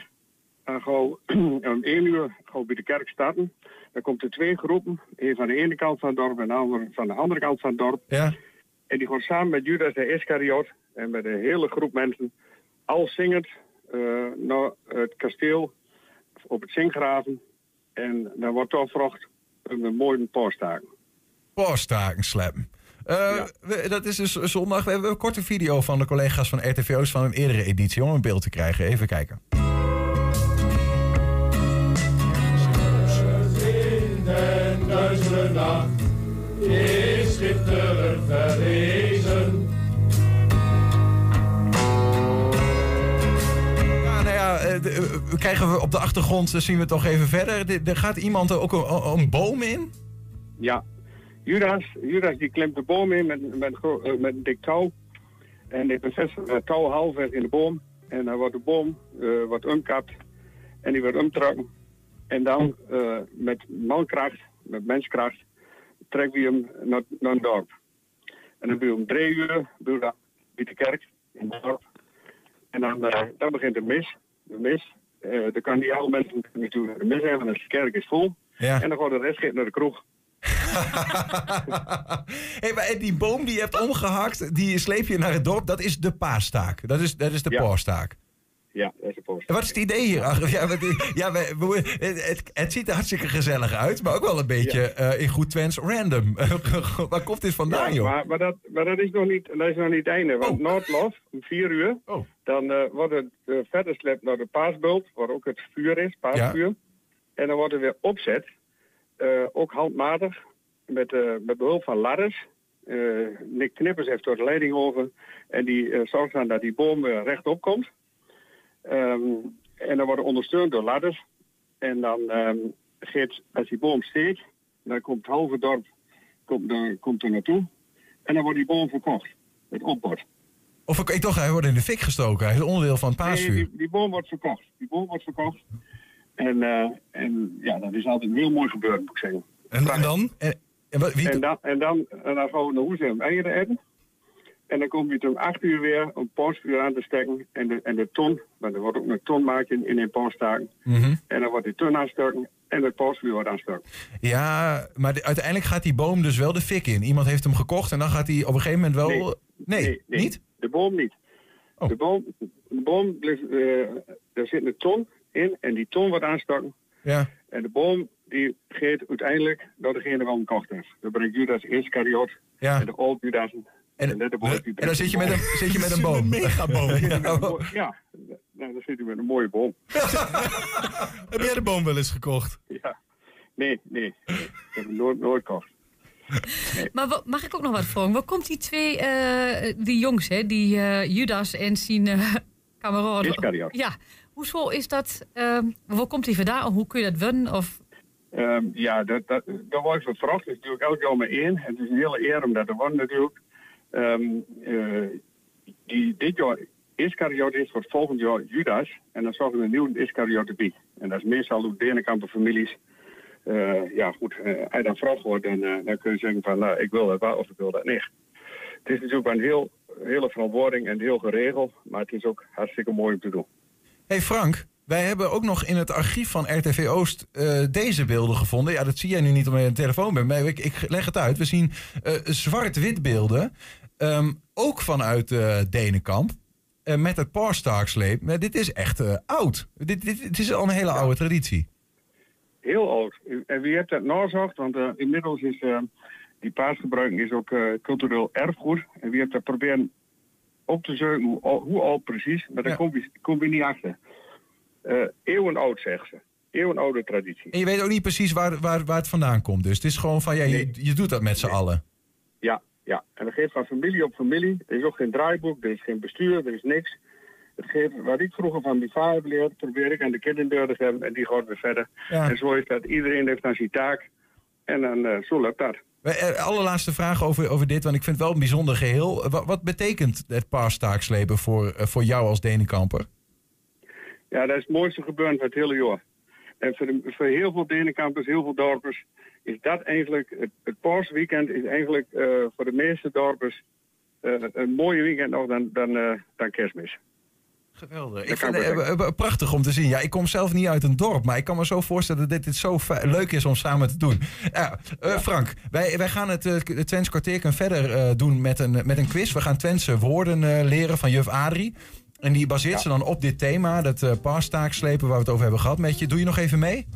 dan gaan we (clears throat) om 1 uur gaan we bij de kerk starten. Dan komt er twee groepen. Eén van de ene kant van het dorp en de andere van de andere kant van het dorp. Ja. En die gaan samen met Judas de Iscariot en met een hele groep mensen al zingend eh, naar het kasteel op het Zinggraven. En dan wordt toch gevraagd om een mooie paastaken. Paastaken slappen. Eh, we- dat is dus zondag. We hebben een korte video van de collega's van RTVO's van een eerdere editie. Om een beeld te krijgen. Even kijken. In den duizele nacht krijgen we op de achtergrond, eh, zien we toch even verder. De- Er gaat iemand ook een, boom in? Ja, Judas, Judas die klimt de boom in met, met, eh, met een dik touw. En die bevestigt het touw halfweg in de boom. En dan wordt de boom eh, wordt omkapt en die wordt omtrokken. En dan eh, met mankracht, met menskracht, trekken we hem naar, naar een dorp. En dan ben om drie uur bij de kerk in het dorp. En dan, eh, dan begint de mis. De mis. Eh dan kan niet alle mensen natuurlijk naar de mis hebben, want de kerk is vol. Ja. En dan gaat de rest naar de kroeg. (laughs) Hey, maar die boom die je hebt omgehakt, die sleep je naar het dorp. Dat is de paastaak. Dat is, dat is de Ja. paastaak. Ja, dat is de post. En Wat is het idee hier? Ja, wat- ja we, we- het, het, ziet er hartstikke gezellig uit, maar ook wel een beetje eh, in goed Twents random. (laughs) Waar komt dit vandaan, Ja, joh? maar, maar, dat, maar dat, is nog niet, dat is nog niet het einde. Want Noordlof, om vier uur, Oh. dan eh, wordt het eh, verder slept naar de paasbult, waar ook het vuur is, paasvuur. En dan wordt er weer opzet, ook handmatig, met, met behulp van ladders. Nick Knippers heeft door de leiding over en die zorgt dan dat die boom rechtop komt. Ehm, en dan wordt ondersteund door ladders. En dan ehm gaat, als die boom steekt, dan komt het halve dorp komt, er, komt er naartoe. En dan wordt die boom verkocht. Het opbod. Of ik, ik dacht, hij wordt in de fik gestoken. Hij is onderdeel van het paasvuur. Nee, die, die boom wordt verkocht. Die boom wordt verkocht. En, eh, en ja, dat is altijd heel mooi gebeurd, moet ik zeggen. En, en dan? En, en, wat, wie, En dan, en dan, en dan gaan we naar Hoezem eieren eten. En dan kom je om acht uur weer om paasvuur aan te steken. En de, en de ton, want er wordt ook een ton gemaakt in, in een paastaken. Mhm. En dan wordt die ton aanstoken en het paasvuur wordt aanstoken. Ja, maar de- uiteindelijk gaat die boom dus wel de fik in. Iemand heeft hem gekocht en dan gaat hij op een gegeven moment wel... Nee, niet? De boom niet. Oh. De boom, de boom blijft, eh, er zit een ton in en die ton wordt aanstoken. Ja. En de boom die geeft uiteindelijk naar degene wel gekocht heeft. Dan brengt Judas Iscariot Ja. en de oud Judas. En, En dan (laughs) zit je met een, zit je met een boom. (laughs) Een megaboom. Ja, Ja, nou, dan zit hij met een mooie boom. (laughs) Heb jij de boom wel eens gekocht? Ja. Nee, nee. Ik heb hem nooit, nooit gekocht. Maar mag ik ook nog wat vragen? Waar komt die twee, eh, die jongens, hè, die eh, Judas en zijn uh, kameraden? Iscariot. Ja, hoezo is dat? ehm, waar komt die vandaan? Hoe kun je dat winnen? Of Ehm, ja, dat, dat, dat wordt vervraagd. Het is natuurlijk elk jaar maar één. Het is een hele eer om dat te worden natuurlijk. Ehm, eh, die, dit jaar Iscariot is, wordt volgend jaar Judas. En dan zorgen we een nieuwe Iscariot. En dat is meestal ook Denenkampen families. Eh, ja, goed, eh, als je dan vraag wordt, dan, eh, dan kun je zeggen van, nou, ik wil dat wel of ik wil dat niet. Het is natuurlijk een heel hele verantwoording en heel geregeld. Maar het is ook hartstikke mooi om te doen. hey Frank, wij hebben ook nog in het archief van RTV Oost eh, deze beelden gevonden. Ja, dat zie jij nu niet omdat je een telefoon bent, maar ik, ik leg het uit. We zien eh, zwart-wit beelden, ehm, ook vanuit eh Denenkamp. eh, met het Parstarksleep. Maar dit is echt eh, oud. Dit, dit, dit is al een hele oude traditie. Heel oud. En wie heeft dat nazocht? Want inmiddels is die paasgebruik is ook cultureel erfgoed. En wie heeft dat proberen op te zoeken hoe, ou- hoe oud precies. Maar daar Ja. kom, je, kom je niet achter. Eh eeuwenoud, zegt ze. Eeuwenoude traditie. En je weet ook niet precies waar, waar, waar het vandaan komt. Dus het is gewoon van, ja, je, je doet dat met z'n allen. Ja. En dat geeft van familie op familie. Er is ook geen draaiboek, er is geen bestuur, er is niks. Het geeft, wat ik vroeger van mijn vader heb geleerd, probeer ik aan de kinderen te geven en die gaat weer verder. Ja. En zo is dat, iedereen heeft dan zijn taak. En dan, eh, zo loopt dat. Eh, Allerlaatste vraag over, over dit, want ik vind het wel een bijzonder geheel. Wat, wat betekent het paarstaakslepen voor, eh, voor jou als Denenkamper? Ja, dat is het mooiste gebeuren van het hele jaar. En voor, de, voor heel veel Denenkampers, heel veel dorpers, is dat eigenlijk, het, het paasweekend is eigenlijk eh, voor de meeste dorpers eh, een mooie weekend nog dan, dan, eh, dan kerstmis. Geweldig. Dat Ik vind het prachtig om te zien. Ja, ik kom zelf niet uit een dorp, maar ik kan me zo voorstellen dat dit, zo leuk is om samen te doen. Ja, Frank, wij, wij gaan het, het Twents kwartierken verder doen met een, met een quiz. We gaan Twentse woorden leren van juf Adrie. En die baseert ze dan op dit thema, dat uh, paastaakslepen waar we het over hebben gehad met je. Doe je nog even mee?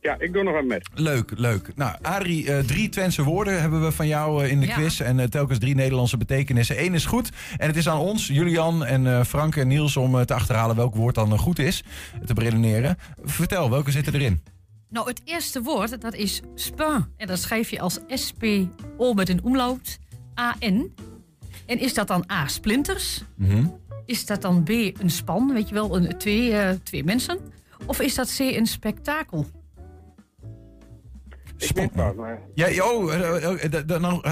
Ja, ik doe nog wat met. Leuk, leuk. Nou, Adrie, eh, drie Twentse woorden hebben we van jou eh, in de Ja. quiz. En eh, telkens drie Nederlandse betekenissen. Eén is goed. En het is aan ons, Julian en eh, Frank en Niels, om te achterhalen welk woord dan goed is. Te beredeneren. Vertel, welke zitten erin? Nou, het eerste woord, dat is spun. En dat schrijf je als S-P-O met een omlaut, A-N. En is dat dan A, splinters? Mhm. Is dat dan B, een span, weet je wel, een, twee, eh, twee mensen? Of is dat C, een spektakel? Ik weet wel, maar Ja, oh, dan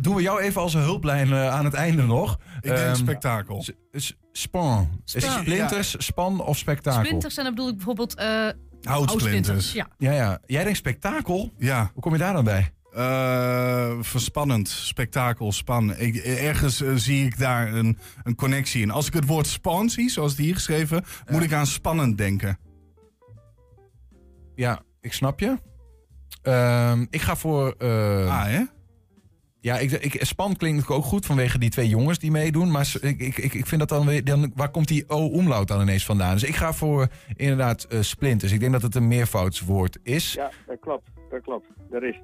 doen we jou even als een hulplijn eh, aan het einde nog. Ik denk Ehm, spektakel. Span. Is het Span. splinters, span of spektakel? Splinters, en dan bedoel ik bijvoorbeeld... eh Houtsplinters. Ja. Ja, ja. Jij denkt spektakel? Ja. Hoe kom je daar dan bij? Eh, verspannend, spektakel, span. Ik, ergens zie ik daar een, een connectie in. Als ik het woord span zie, zoals het hier geschreven, moet ik aan spannend denken. Ja, ik snap je. Ehm, ik ga voor... eh, Ah, hè? Ja, ik, ik, span klinkt ook goed vanwege die twee jongens die meedoen. Maar ik, ik, ik ik vind dat dan weer... Dan, waar komt die O-omlaut dan ineens vandaan? Dus ik ga voor inderdaad eh splinters. Ik denk dat het een meervoudswoord is. ja, dat klopt. Dat klopt. Dat is.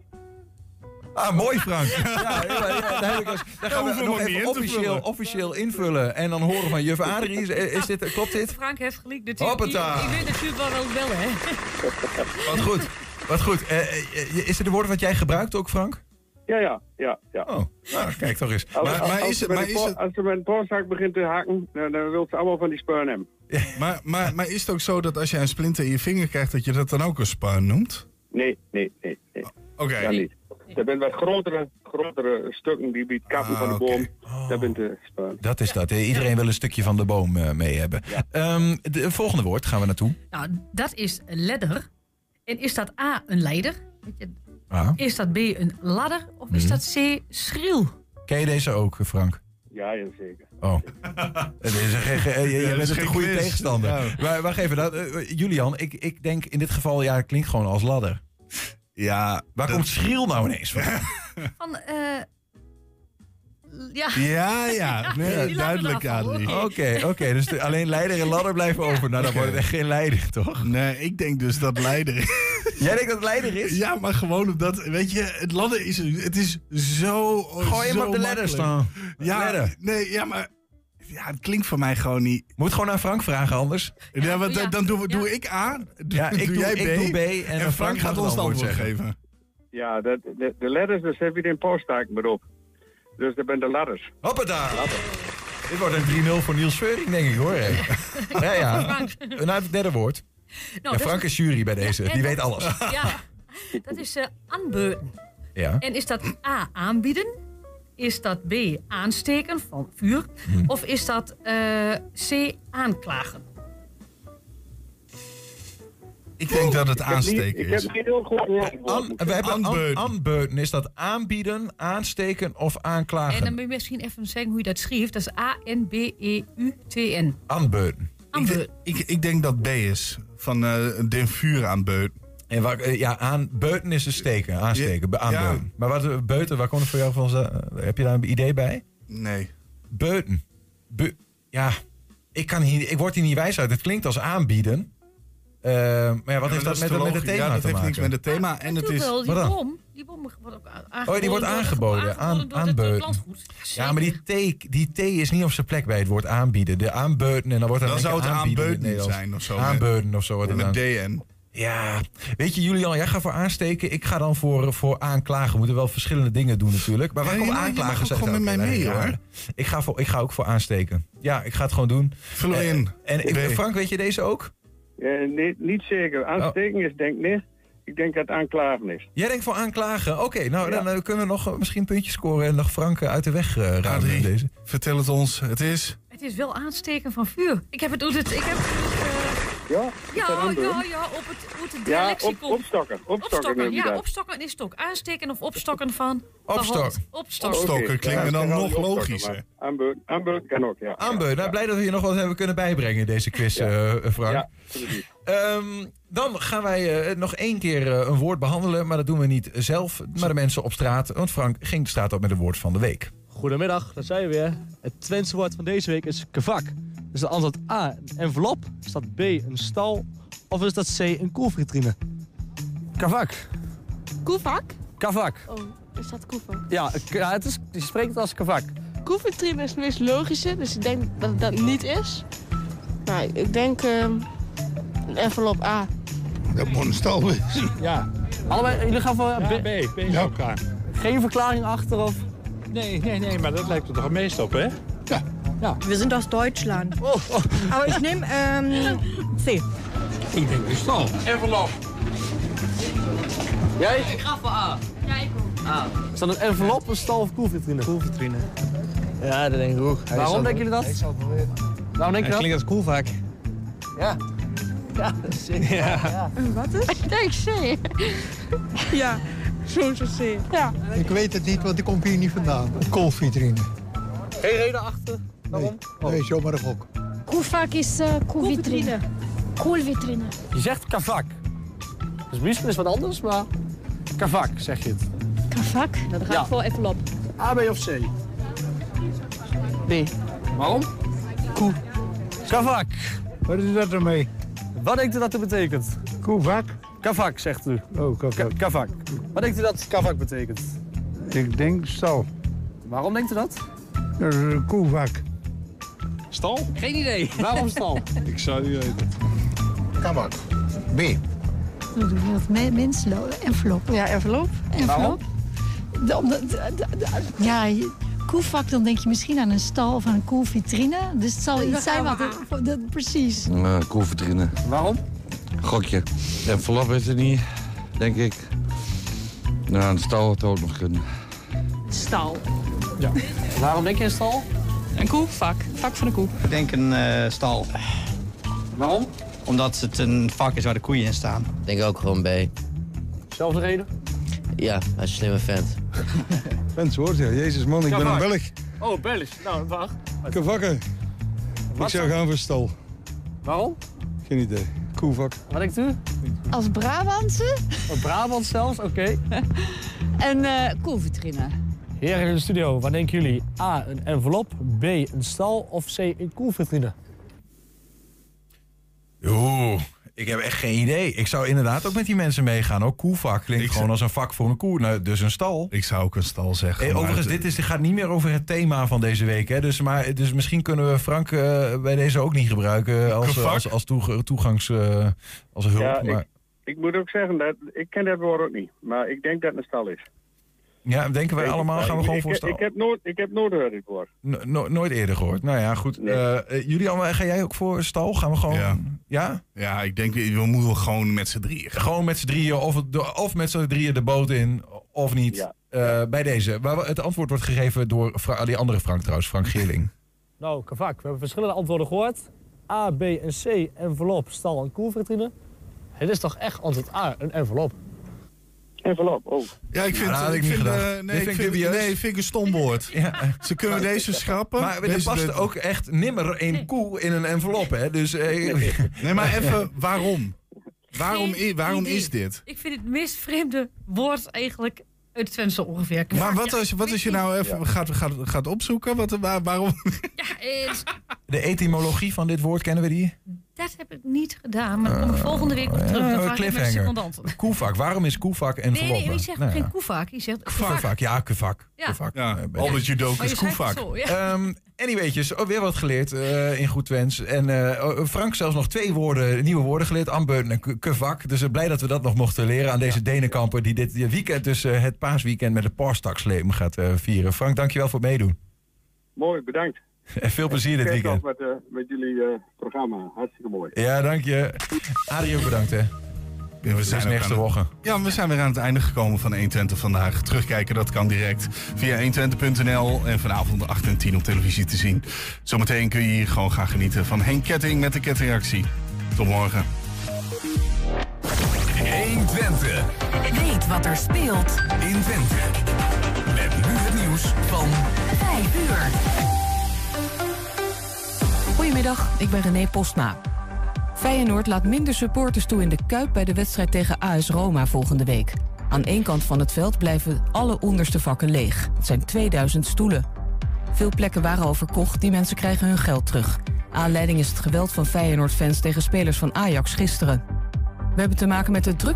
Ah, mooi Frank. (laughs) ja, ja, ja, ik dan gaan hoeven we nog even officieel, officieel invullen. En dan horen van juf Adrie. Is, is dit, klopt dit? Frank heeft gelijk natuurlijk. Hoppata. Je, je weet natuurlijk wel ook wel, hè? Wat goed. Wat goed. Eh, eh, is het de woord wat jij gebruikt ook, Frank? Ja, ja, ja. ja. Oh, nou, kijk toch eens. Als, Maar- als- maar als is ze het- met maar een is het- als ze met een begint te haken, dan, dan wil ze allemaal van die spun hebben. Maar, maar, maar is het ook zo dat als je een splinter in je vinger krijgt, dat je dat dan ook een span noemt? Nee, nee, nee. nee. Oké. Dat niet. Er zijn wat grotere, grotere stukken die bij het kappen Ah, van de oké. boom. Dat bent de. Dat is dat. Iedereen wil een stukje van de boom eh, mee hebben. Ehm, de volgende woord gaan we naartoe. Nou, dat is ledder. En is dat A, een leider? Weet je, Ah. Is dat B, een ladder? Of is Mhm. dat C, schriel? Ken je deze ook, Frank? Ja, ja, zeker. Oh. Het is een ge- (laughs) je je Ja, dat bent een goede quiz. tegenstander. Ja. Maar wacht even. Dat, eh, Julian, ik, ik denk in dit geval, ja, het klinkt gewoon als ladder. Ja. Waar dat- komt schriel nou ineens van? Van, eh... Ja. Ja, ja. (laughs) Nee, duidelijk. Adrie. Oké, oké. dus de- alleen leider en ladder blijven over. Nou, dan wordt het echt geen leider, toch? Nee, ik denk dus dat leider (laughs) Jij denkt dat het leider is? Ja, maar gewoon omdat, weet je, het ladder is, het is zo Gooi hem zo op de ladder makkelijk. staan. Ja, Ladder. nee, ja, maar ja, het klinkt voor mij gewoon niet. Moet gewoon aan Frank vragen anders. Ja, want ja. dan, dan doe, Ja. doe ik A, Ja, ik doe- jij ik doe B en en, dan Frank Frank gaat ons het het antwoord geven. Ja, dat, de, de letters, dus heb je in poststaak maar op. Dus dat zijn de ladders. Hoppata! Dit wordt een 3-0 voor Niels Veuring, denk ik hoor. (laughs) ja, ja. Frank. Naar het derde woord. Nou, Ja, Frank is jury bij deze. Die weet alles. Ja, dat is eh aanbeuten. Ja. En is dat A, aanbieden? Is dat B, aansteken van vuur? Hm. Of is dat eh, C, aanklagen? Ik denk dat het aansteken Ik heb is. heel goed we hebben an- Aanbeuten. aanbeuten. Is dat aanbieden, aansteken of aanklagen? En dan moet je misschien even zeggen hoe je dat schrijft. Dat is A-N-B-E-U-T-N. Aanbeuten. Ik, ik, ik denk dat B is. Van eh den vuur aan beut. En waar, eh, ja, aanbeuten is dus steken, aansteken, be- Ja. aanbeuten. Maar wat, eh, beuten, waar komt het voor jou van? heb je daar een idee bij? Nee. Beuten. Be- ja, ik, kan hier, ik word hier niet wijs uit. Het klinkt als aanbieden. Eh, maar ja, wat Ja, heeft dat met, met het thema Ja, dat te heeft maken? niks met het thema. En het is... wel, die Wat dan? bom. Die bom wordt ook aangeboden. Oh, die wordt aangeboden. Aan, eh, aanbeuten. Ja, maar die T, die T is niet op zijn plek bij het woord aanbieden. De aanbeuten en dan wordt er Dan zou het aanbeuten zijn of zo. Aanbeuten of zo. Met. DN. Ja, weet je, Julian, jij gaat voor aansteken. Ik ga dan voor, voor aanklagen. We moeten wel verschillende dingen doen natuurlijk. Maar waar Ja, mag aanklagen? ook Zegt gewoon met mij mee, ja. hoor. Ik ga, voor, ik ga ook voor aansteken. Ja, ik ga het gewoon doen. Vul Eh, in. En. Frank, weet je deze ook? Eh, nee, niet zeker. Aansteken is denk ik niet. Ik denk dat het aanklagen is. Jij denkt voor aanklagen. Oké, nou Ja. dan eh, kunnen we nog eh, misschien puntjes scoren en nog Frank uit de weg uh, ruimen Adrie. in deze. Vertel het ons. Het is... Het is wel aansteken van vuur. Ik heb het. Ik heb het, Ja? ja, ja, ja, op het, uit het Ja, lexicon. op, opstokken. Opstokken, ja, dat. opstokken is stok. Aansteken of opstokken van... Opstok. Opstokken. Opstokken klinkt ja, me dan nog logischer. aanbeuten kan ook, ja. Nou blij dat we je nog wat hebben kunnen bijbrengen in deze quiz, eh, Frank. Ja, precies. Ehm, dan gaan wij eh, nog één keer eh, een woord behandelen, maar dat doen we niet zelf, maar de mensen op straat. Want Frank ging de straat op met het woord van de week. Goedemiddag, daar zijn we weer. Het Twentse woord van deze week is kavak. Is de antwoord A een envelop? Is dat B een stal? Of is dat C een koelvitrine? Kavak. Koevak? Kavak. Oh, is dat koevak? Ja, ja, het is, je spreekt het als kavak. Koevitrine is het meest logische, dus ik denk dat het dat niet is. Maar ik denk ehm, een envelop A. Dat moet een stal wezen. Ja. Allebei, jullie gaan voor Ja, B. B. B is Ja. ook klaar. Geen verklaring achter of... Nee, nee, nee, maar dat lijkt er toch het meest op, hè? Wir sind aus Deutschland. Aber ich nehme ähm, (laughs) C. Ik denk een stal. Envelop. Jij? Ik ga voor A. Ja, ik ook. A. Is dat een envelop, een stal of koelvitrine? Koelvitrine. Ja, dat denk ik ook. Waarom denken jullie dat? Waarom denk je dat? klinkt als koelvak. Ja. Ja, zeker. Ja. Wat is? Ik denk C. ja, sowieso C. Ja. Ik weet het niet, want ik kom hier niet vandaan. Koolvitrine. Geen reden achter? Waarom? Nee, zomaar een gok. Koevak is uh, koelvitrine. Koelvitrine. Je zegt kavak. Dus misschien is wat anders, maar kavak zeg je het. Kavak? Nou, dan ga Ja. ik voor envelop. A, B of C? B. Waarom? Koe. Kavak. Wat is dat ermee? Wat denkt u dat het betekent? Koevak? Kavak, zegt u. Oh, Ka- kavak. kavak. Wat denkt u dat kavak betekent? Ik denk stal. Waarom denkt u dat? Dat is een koevak. Stal? Geen idee. Waarom stal? (laughs) Ik zou niet weten. Kavak. B. Wat mensen envelop. Ja, envelop. Waarom? Ja, je- koelvak, dan denk je misschien aan een stal of aan een koelvitrine. Dus het zal iets zijn wat... dat- precies. Uh, koelvitrine. Waarom? Gokje. Envelop is er niet, denk ik. Nou, een stal had ook nog kunnen. Stal. Ja. Waarom denk je een stal? Een koe, vak. Vak van de koe. Ik denk een eh, stal. Waarom? Omdat het een vak is waar de koeien in staan. Ik denk ook gewoon B. Zelfde reden? Ja, hij is een slimme vent. (laughs) Vents hoort ja. Jezus man, ik ben een Belg. Oh, Belgisch. Nou, wacht. Ik Wat zou dan? gaan voor stal. Waarom? Geen idee. Koevak. Wat denkt u? Als Brabantse? Op Brabant zelfs, oké. (laughs) En uh, koelvitrine. Heren in de studio, wat denken jullie? A, een envelop, B, een stal of C, een koelvitrine? Oeh, ik heb echt geen idee. Ik zou inderdaad ook met die mensen meegaan. Ook koelvak klinkt gewoon als een vak voor een koe. Nou, dus een stal. Ik zou ook een stal zeggen. Eh, overigens, dit, is, dit gaat niet meer over het thema van deze week. Hè? Dus, maar, dus misschien kunnen we Frank eh, bij deze ook niet gebruiken als, als, als toeg- toegangs... eh, als hulp. Ja, maar, ik, ik moet ook zeggen, dat, ik ken dat woord ook niet. Maar ik denk dat het een stal is. Ja, denken wij allemaal, gaan we gewoon ik, voor stal. Ik heb nooit, ik heb nooit gehoord dit woord. No- no- nooit eerder gehoord. Nou ja, goed. Eh eh, Julian, ga jij ook voor stal? Gaan we gewoon... Ja. Ja? Ja, ik denk, we moeten gewoon met z'n drieën gaan. Gewoon met z'n drieën, of, het- of met z'n drieën de boot in, of niet. Eh, bij deze. Maar het antwoord wordt gegeven door Fra- die andere Frank trouwens, Frank Geerling. (laughs) Nou, kavak. We hebben verschillende antwoorden gehoord. A, B en C, envelop, stal en koelvitrine. Het is toch echt antwoord A, een envelop. Envelop, oh. Ja, ik vind, Ja, ik ik niet eh, nee, vind ik vind, dubieus. nee, vind ik een stom woord. (laughs) Ze kunnen deze schrappen. Maar er Deze- past de- ook echt nimmer een koe in een envelop, hè? Dus, eh, Nee, (laughs) maar even, waarom? Waarom, waarom is dit? Ik vind het meest vreemde woord eigenlijk uit Twente ongeveer. Maar wat Ja, als, wat als je nou even gaat, gaat, gaat opzoeken? Wat, waar, waarom? eh, de etymologie van dit woord kennen we die? Dat heb ik niet gedaan, maar dan kom ik volgende week op terug. Dan Eh, vraag ik secondant. Koevak. Waarom is koevak Nee, enveloppen? nee, je zegt Nou ja. geen koevak, zegt Kuvak. koevak. ja, kuvak. Ja. Ja, Eh, ben- Albert Judokus Oh, het Koevak. zo, ja. Ehm anyways, oh, weer wat geleerd eh, in Goed Twents. En eh, oh, Frank zelfs nog twee woorden, nieuwe woorden geleerd. Ambeuten en kuvak. Dus blij dat we dat nog mochten leren aan deze Denenkamper... die dit weekend, dus het paasweekend... met de Parsdagsleem gaat vieren. Frank, dankjewel voor het meedoen. Mooi, bedankt. En (laughs) veel plezier dit weekend. Met, eh, met jullie eh, programma. Hartstikke mooi. Ja, dank je. Adrie ook bedankt, hè. Ja, we zijn ook nächste aan het- woche. Ja, we zijn weer aan het einde gekomen van 120 vandaag. Terugkijken, dat kan direct via 120.nl en vanavond 8 en 10 op televisie te zien. Zometeen kun je hier gewoon gaan genieten van Henk Ketting met de kettingreactie. Tot morgen. 120. Weet wat er speelt in Twente. Met nu het nieuws van 5 uur. Goedemiddag, ik ben René Postma. Feyenoord laat minder supporters toe in de Kuip bij de wedstrijd tegen AS Roma volgende week. Aan één kant van het veld blijven alle onderste vakken leeg. Het zijn 2000 stoelen. Veel plekken waren al verkocht, die mensen krijgen hun geld terug. Aanleiding is het geweld van Feyenoord-fans tegen spelers van Ajax gisteren. We hebben te maken met de drugs.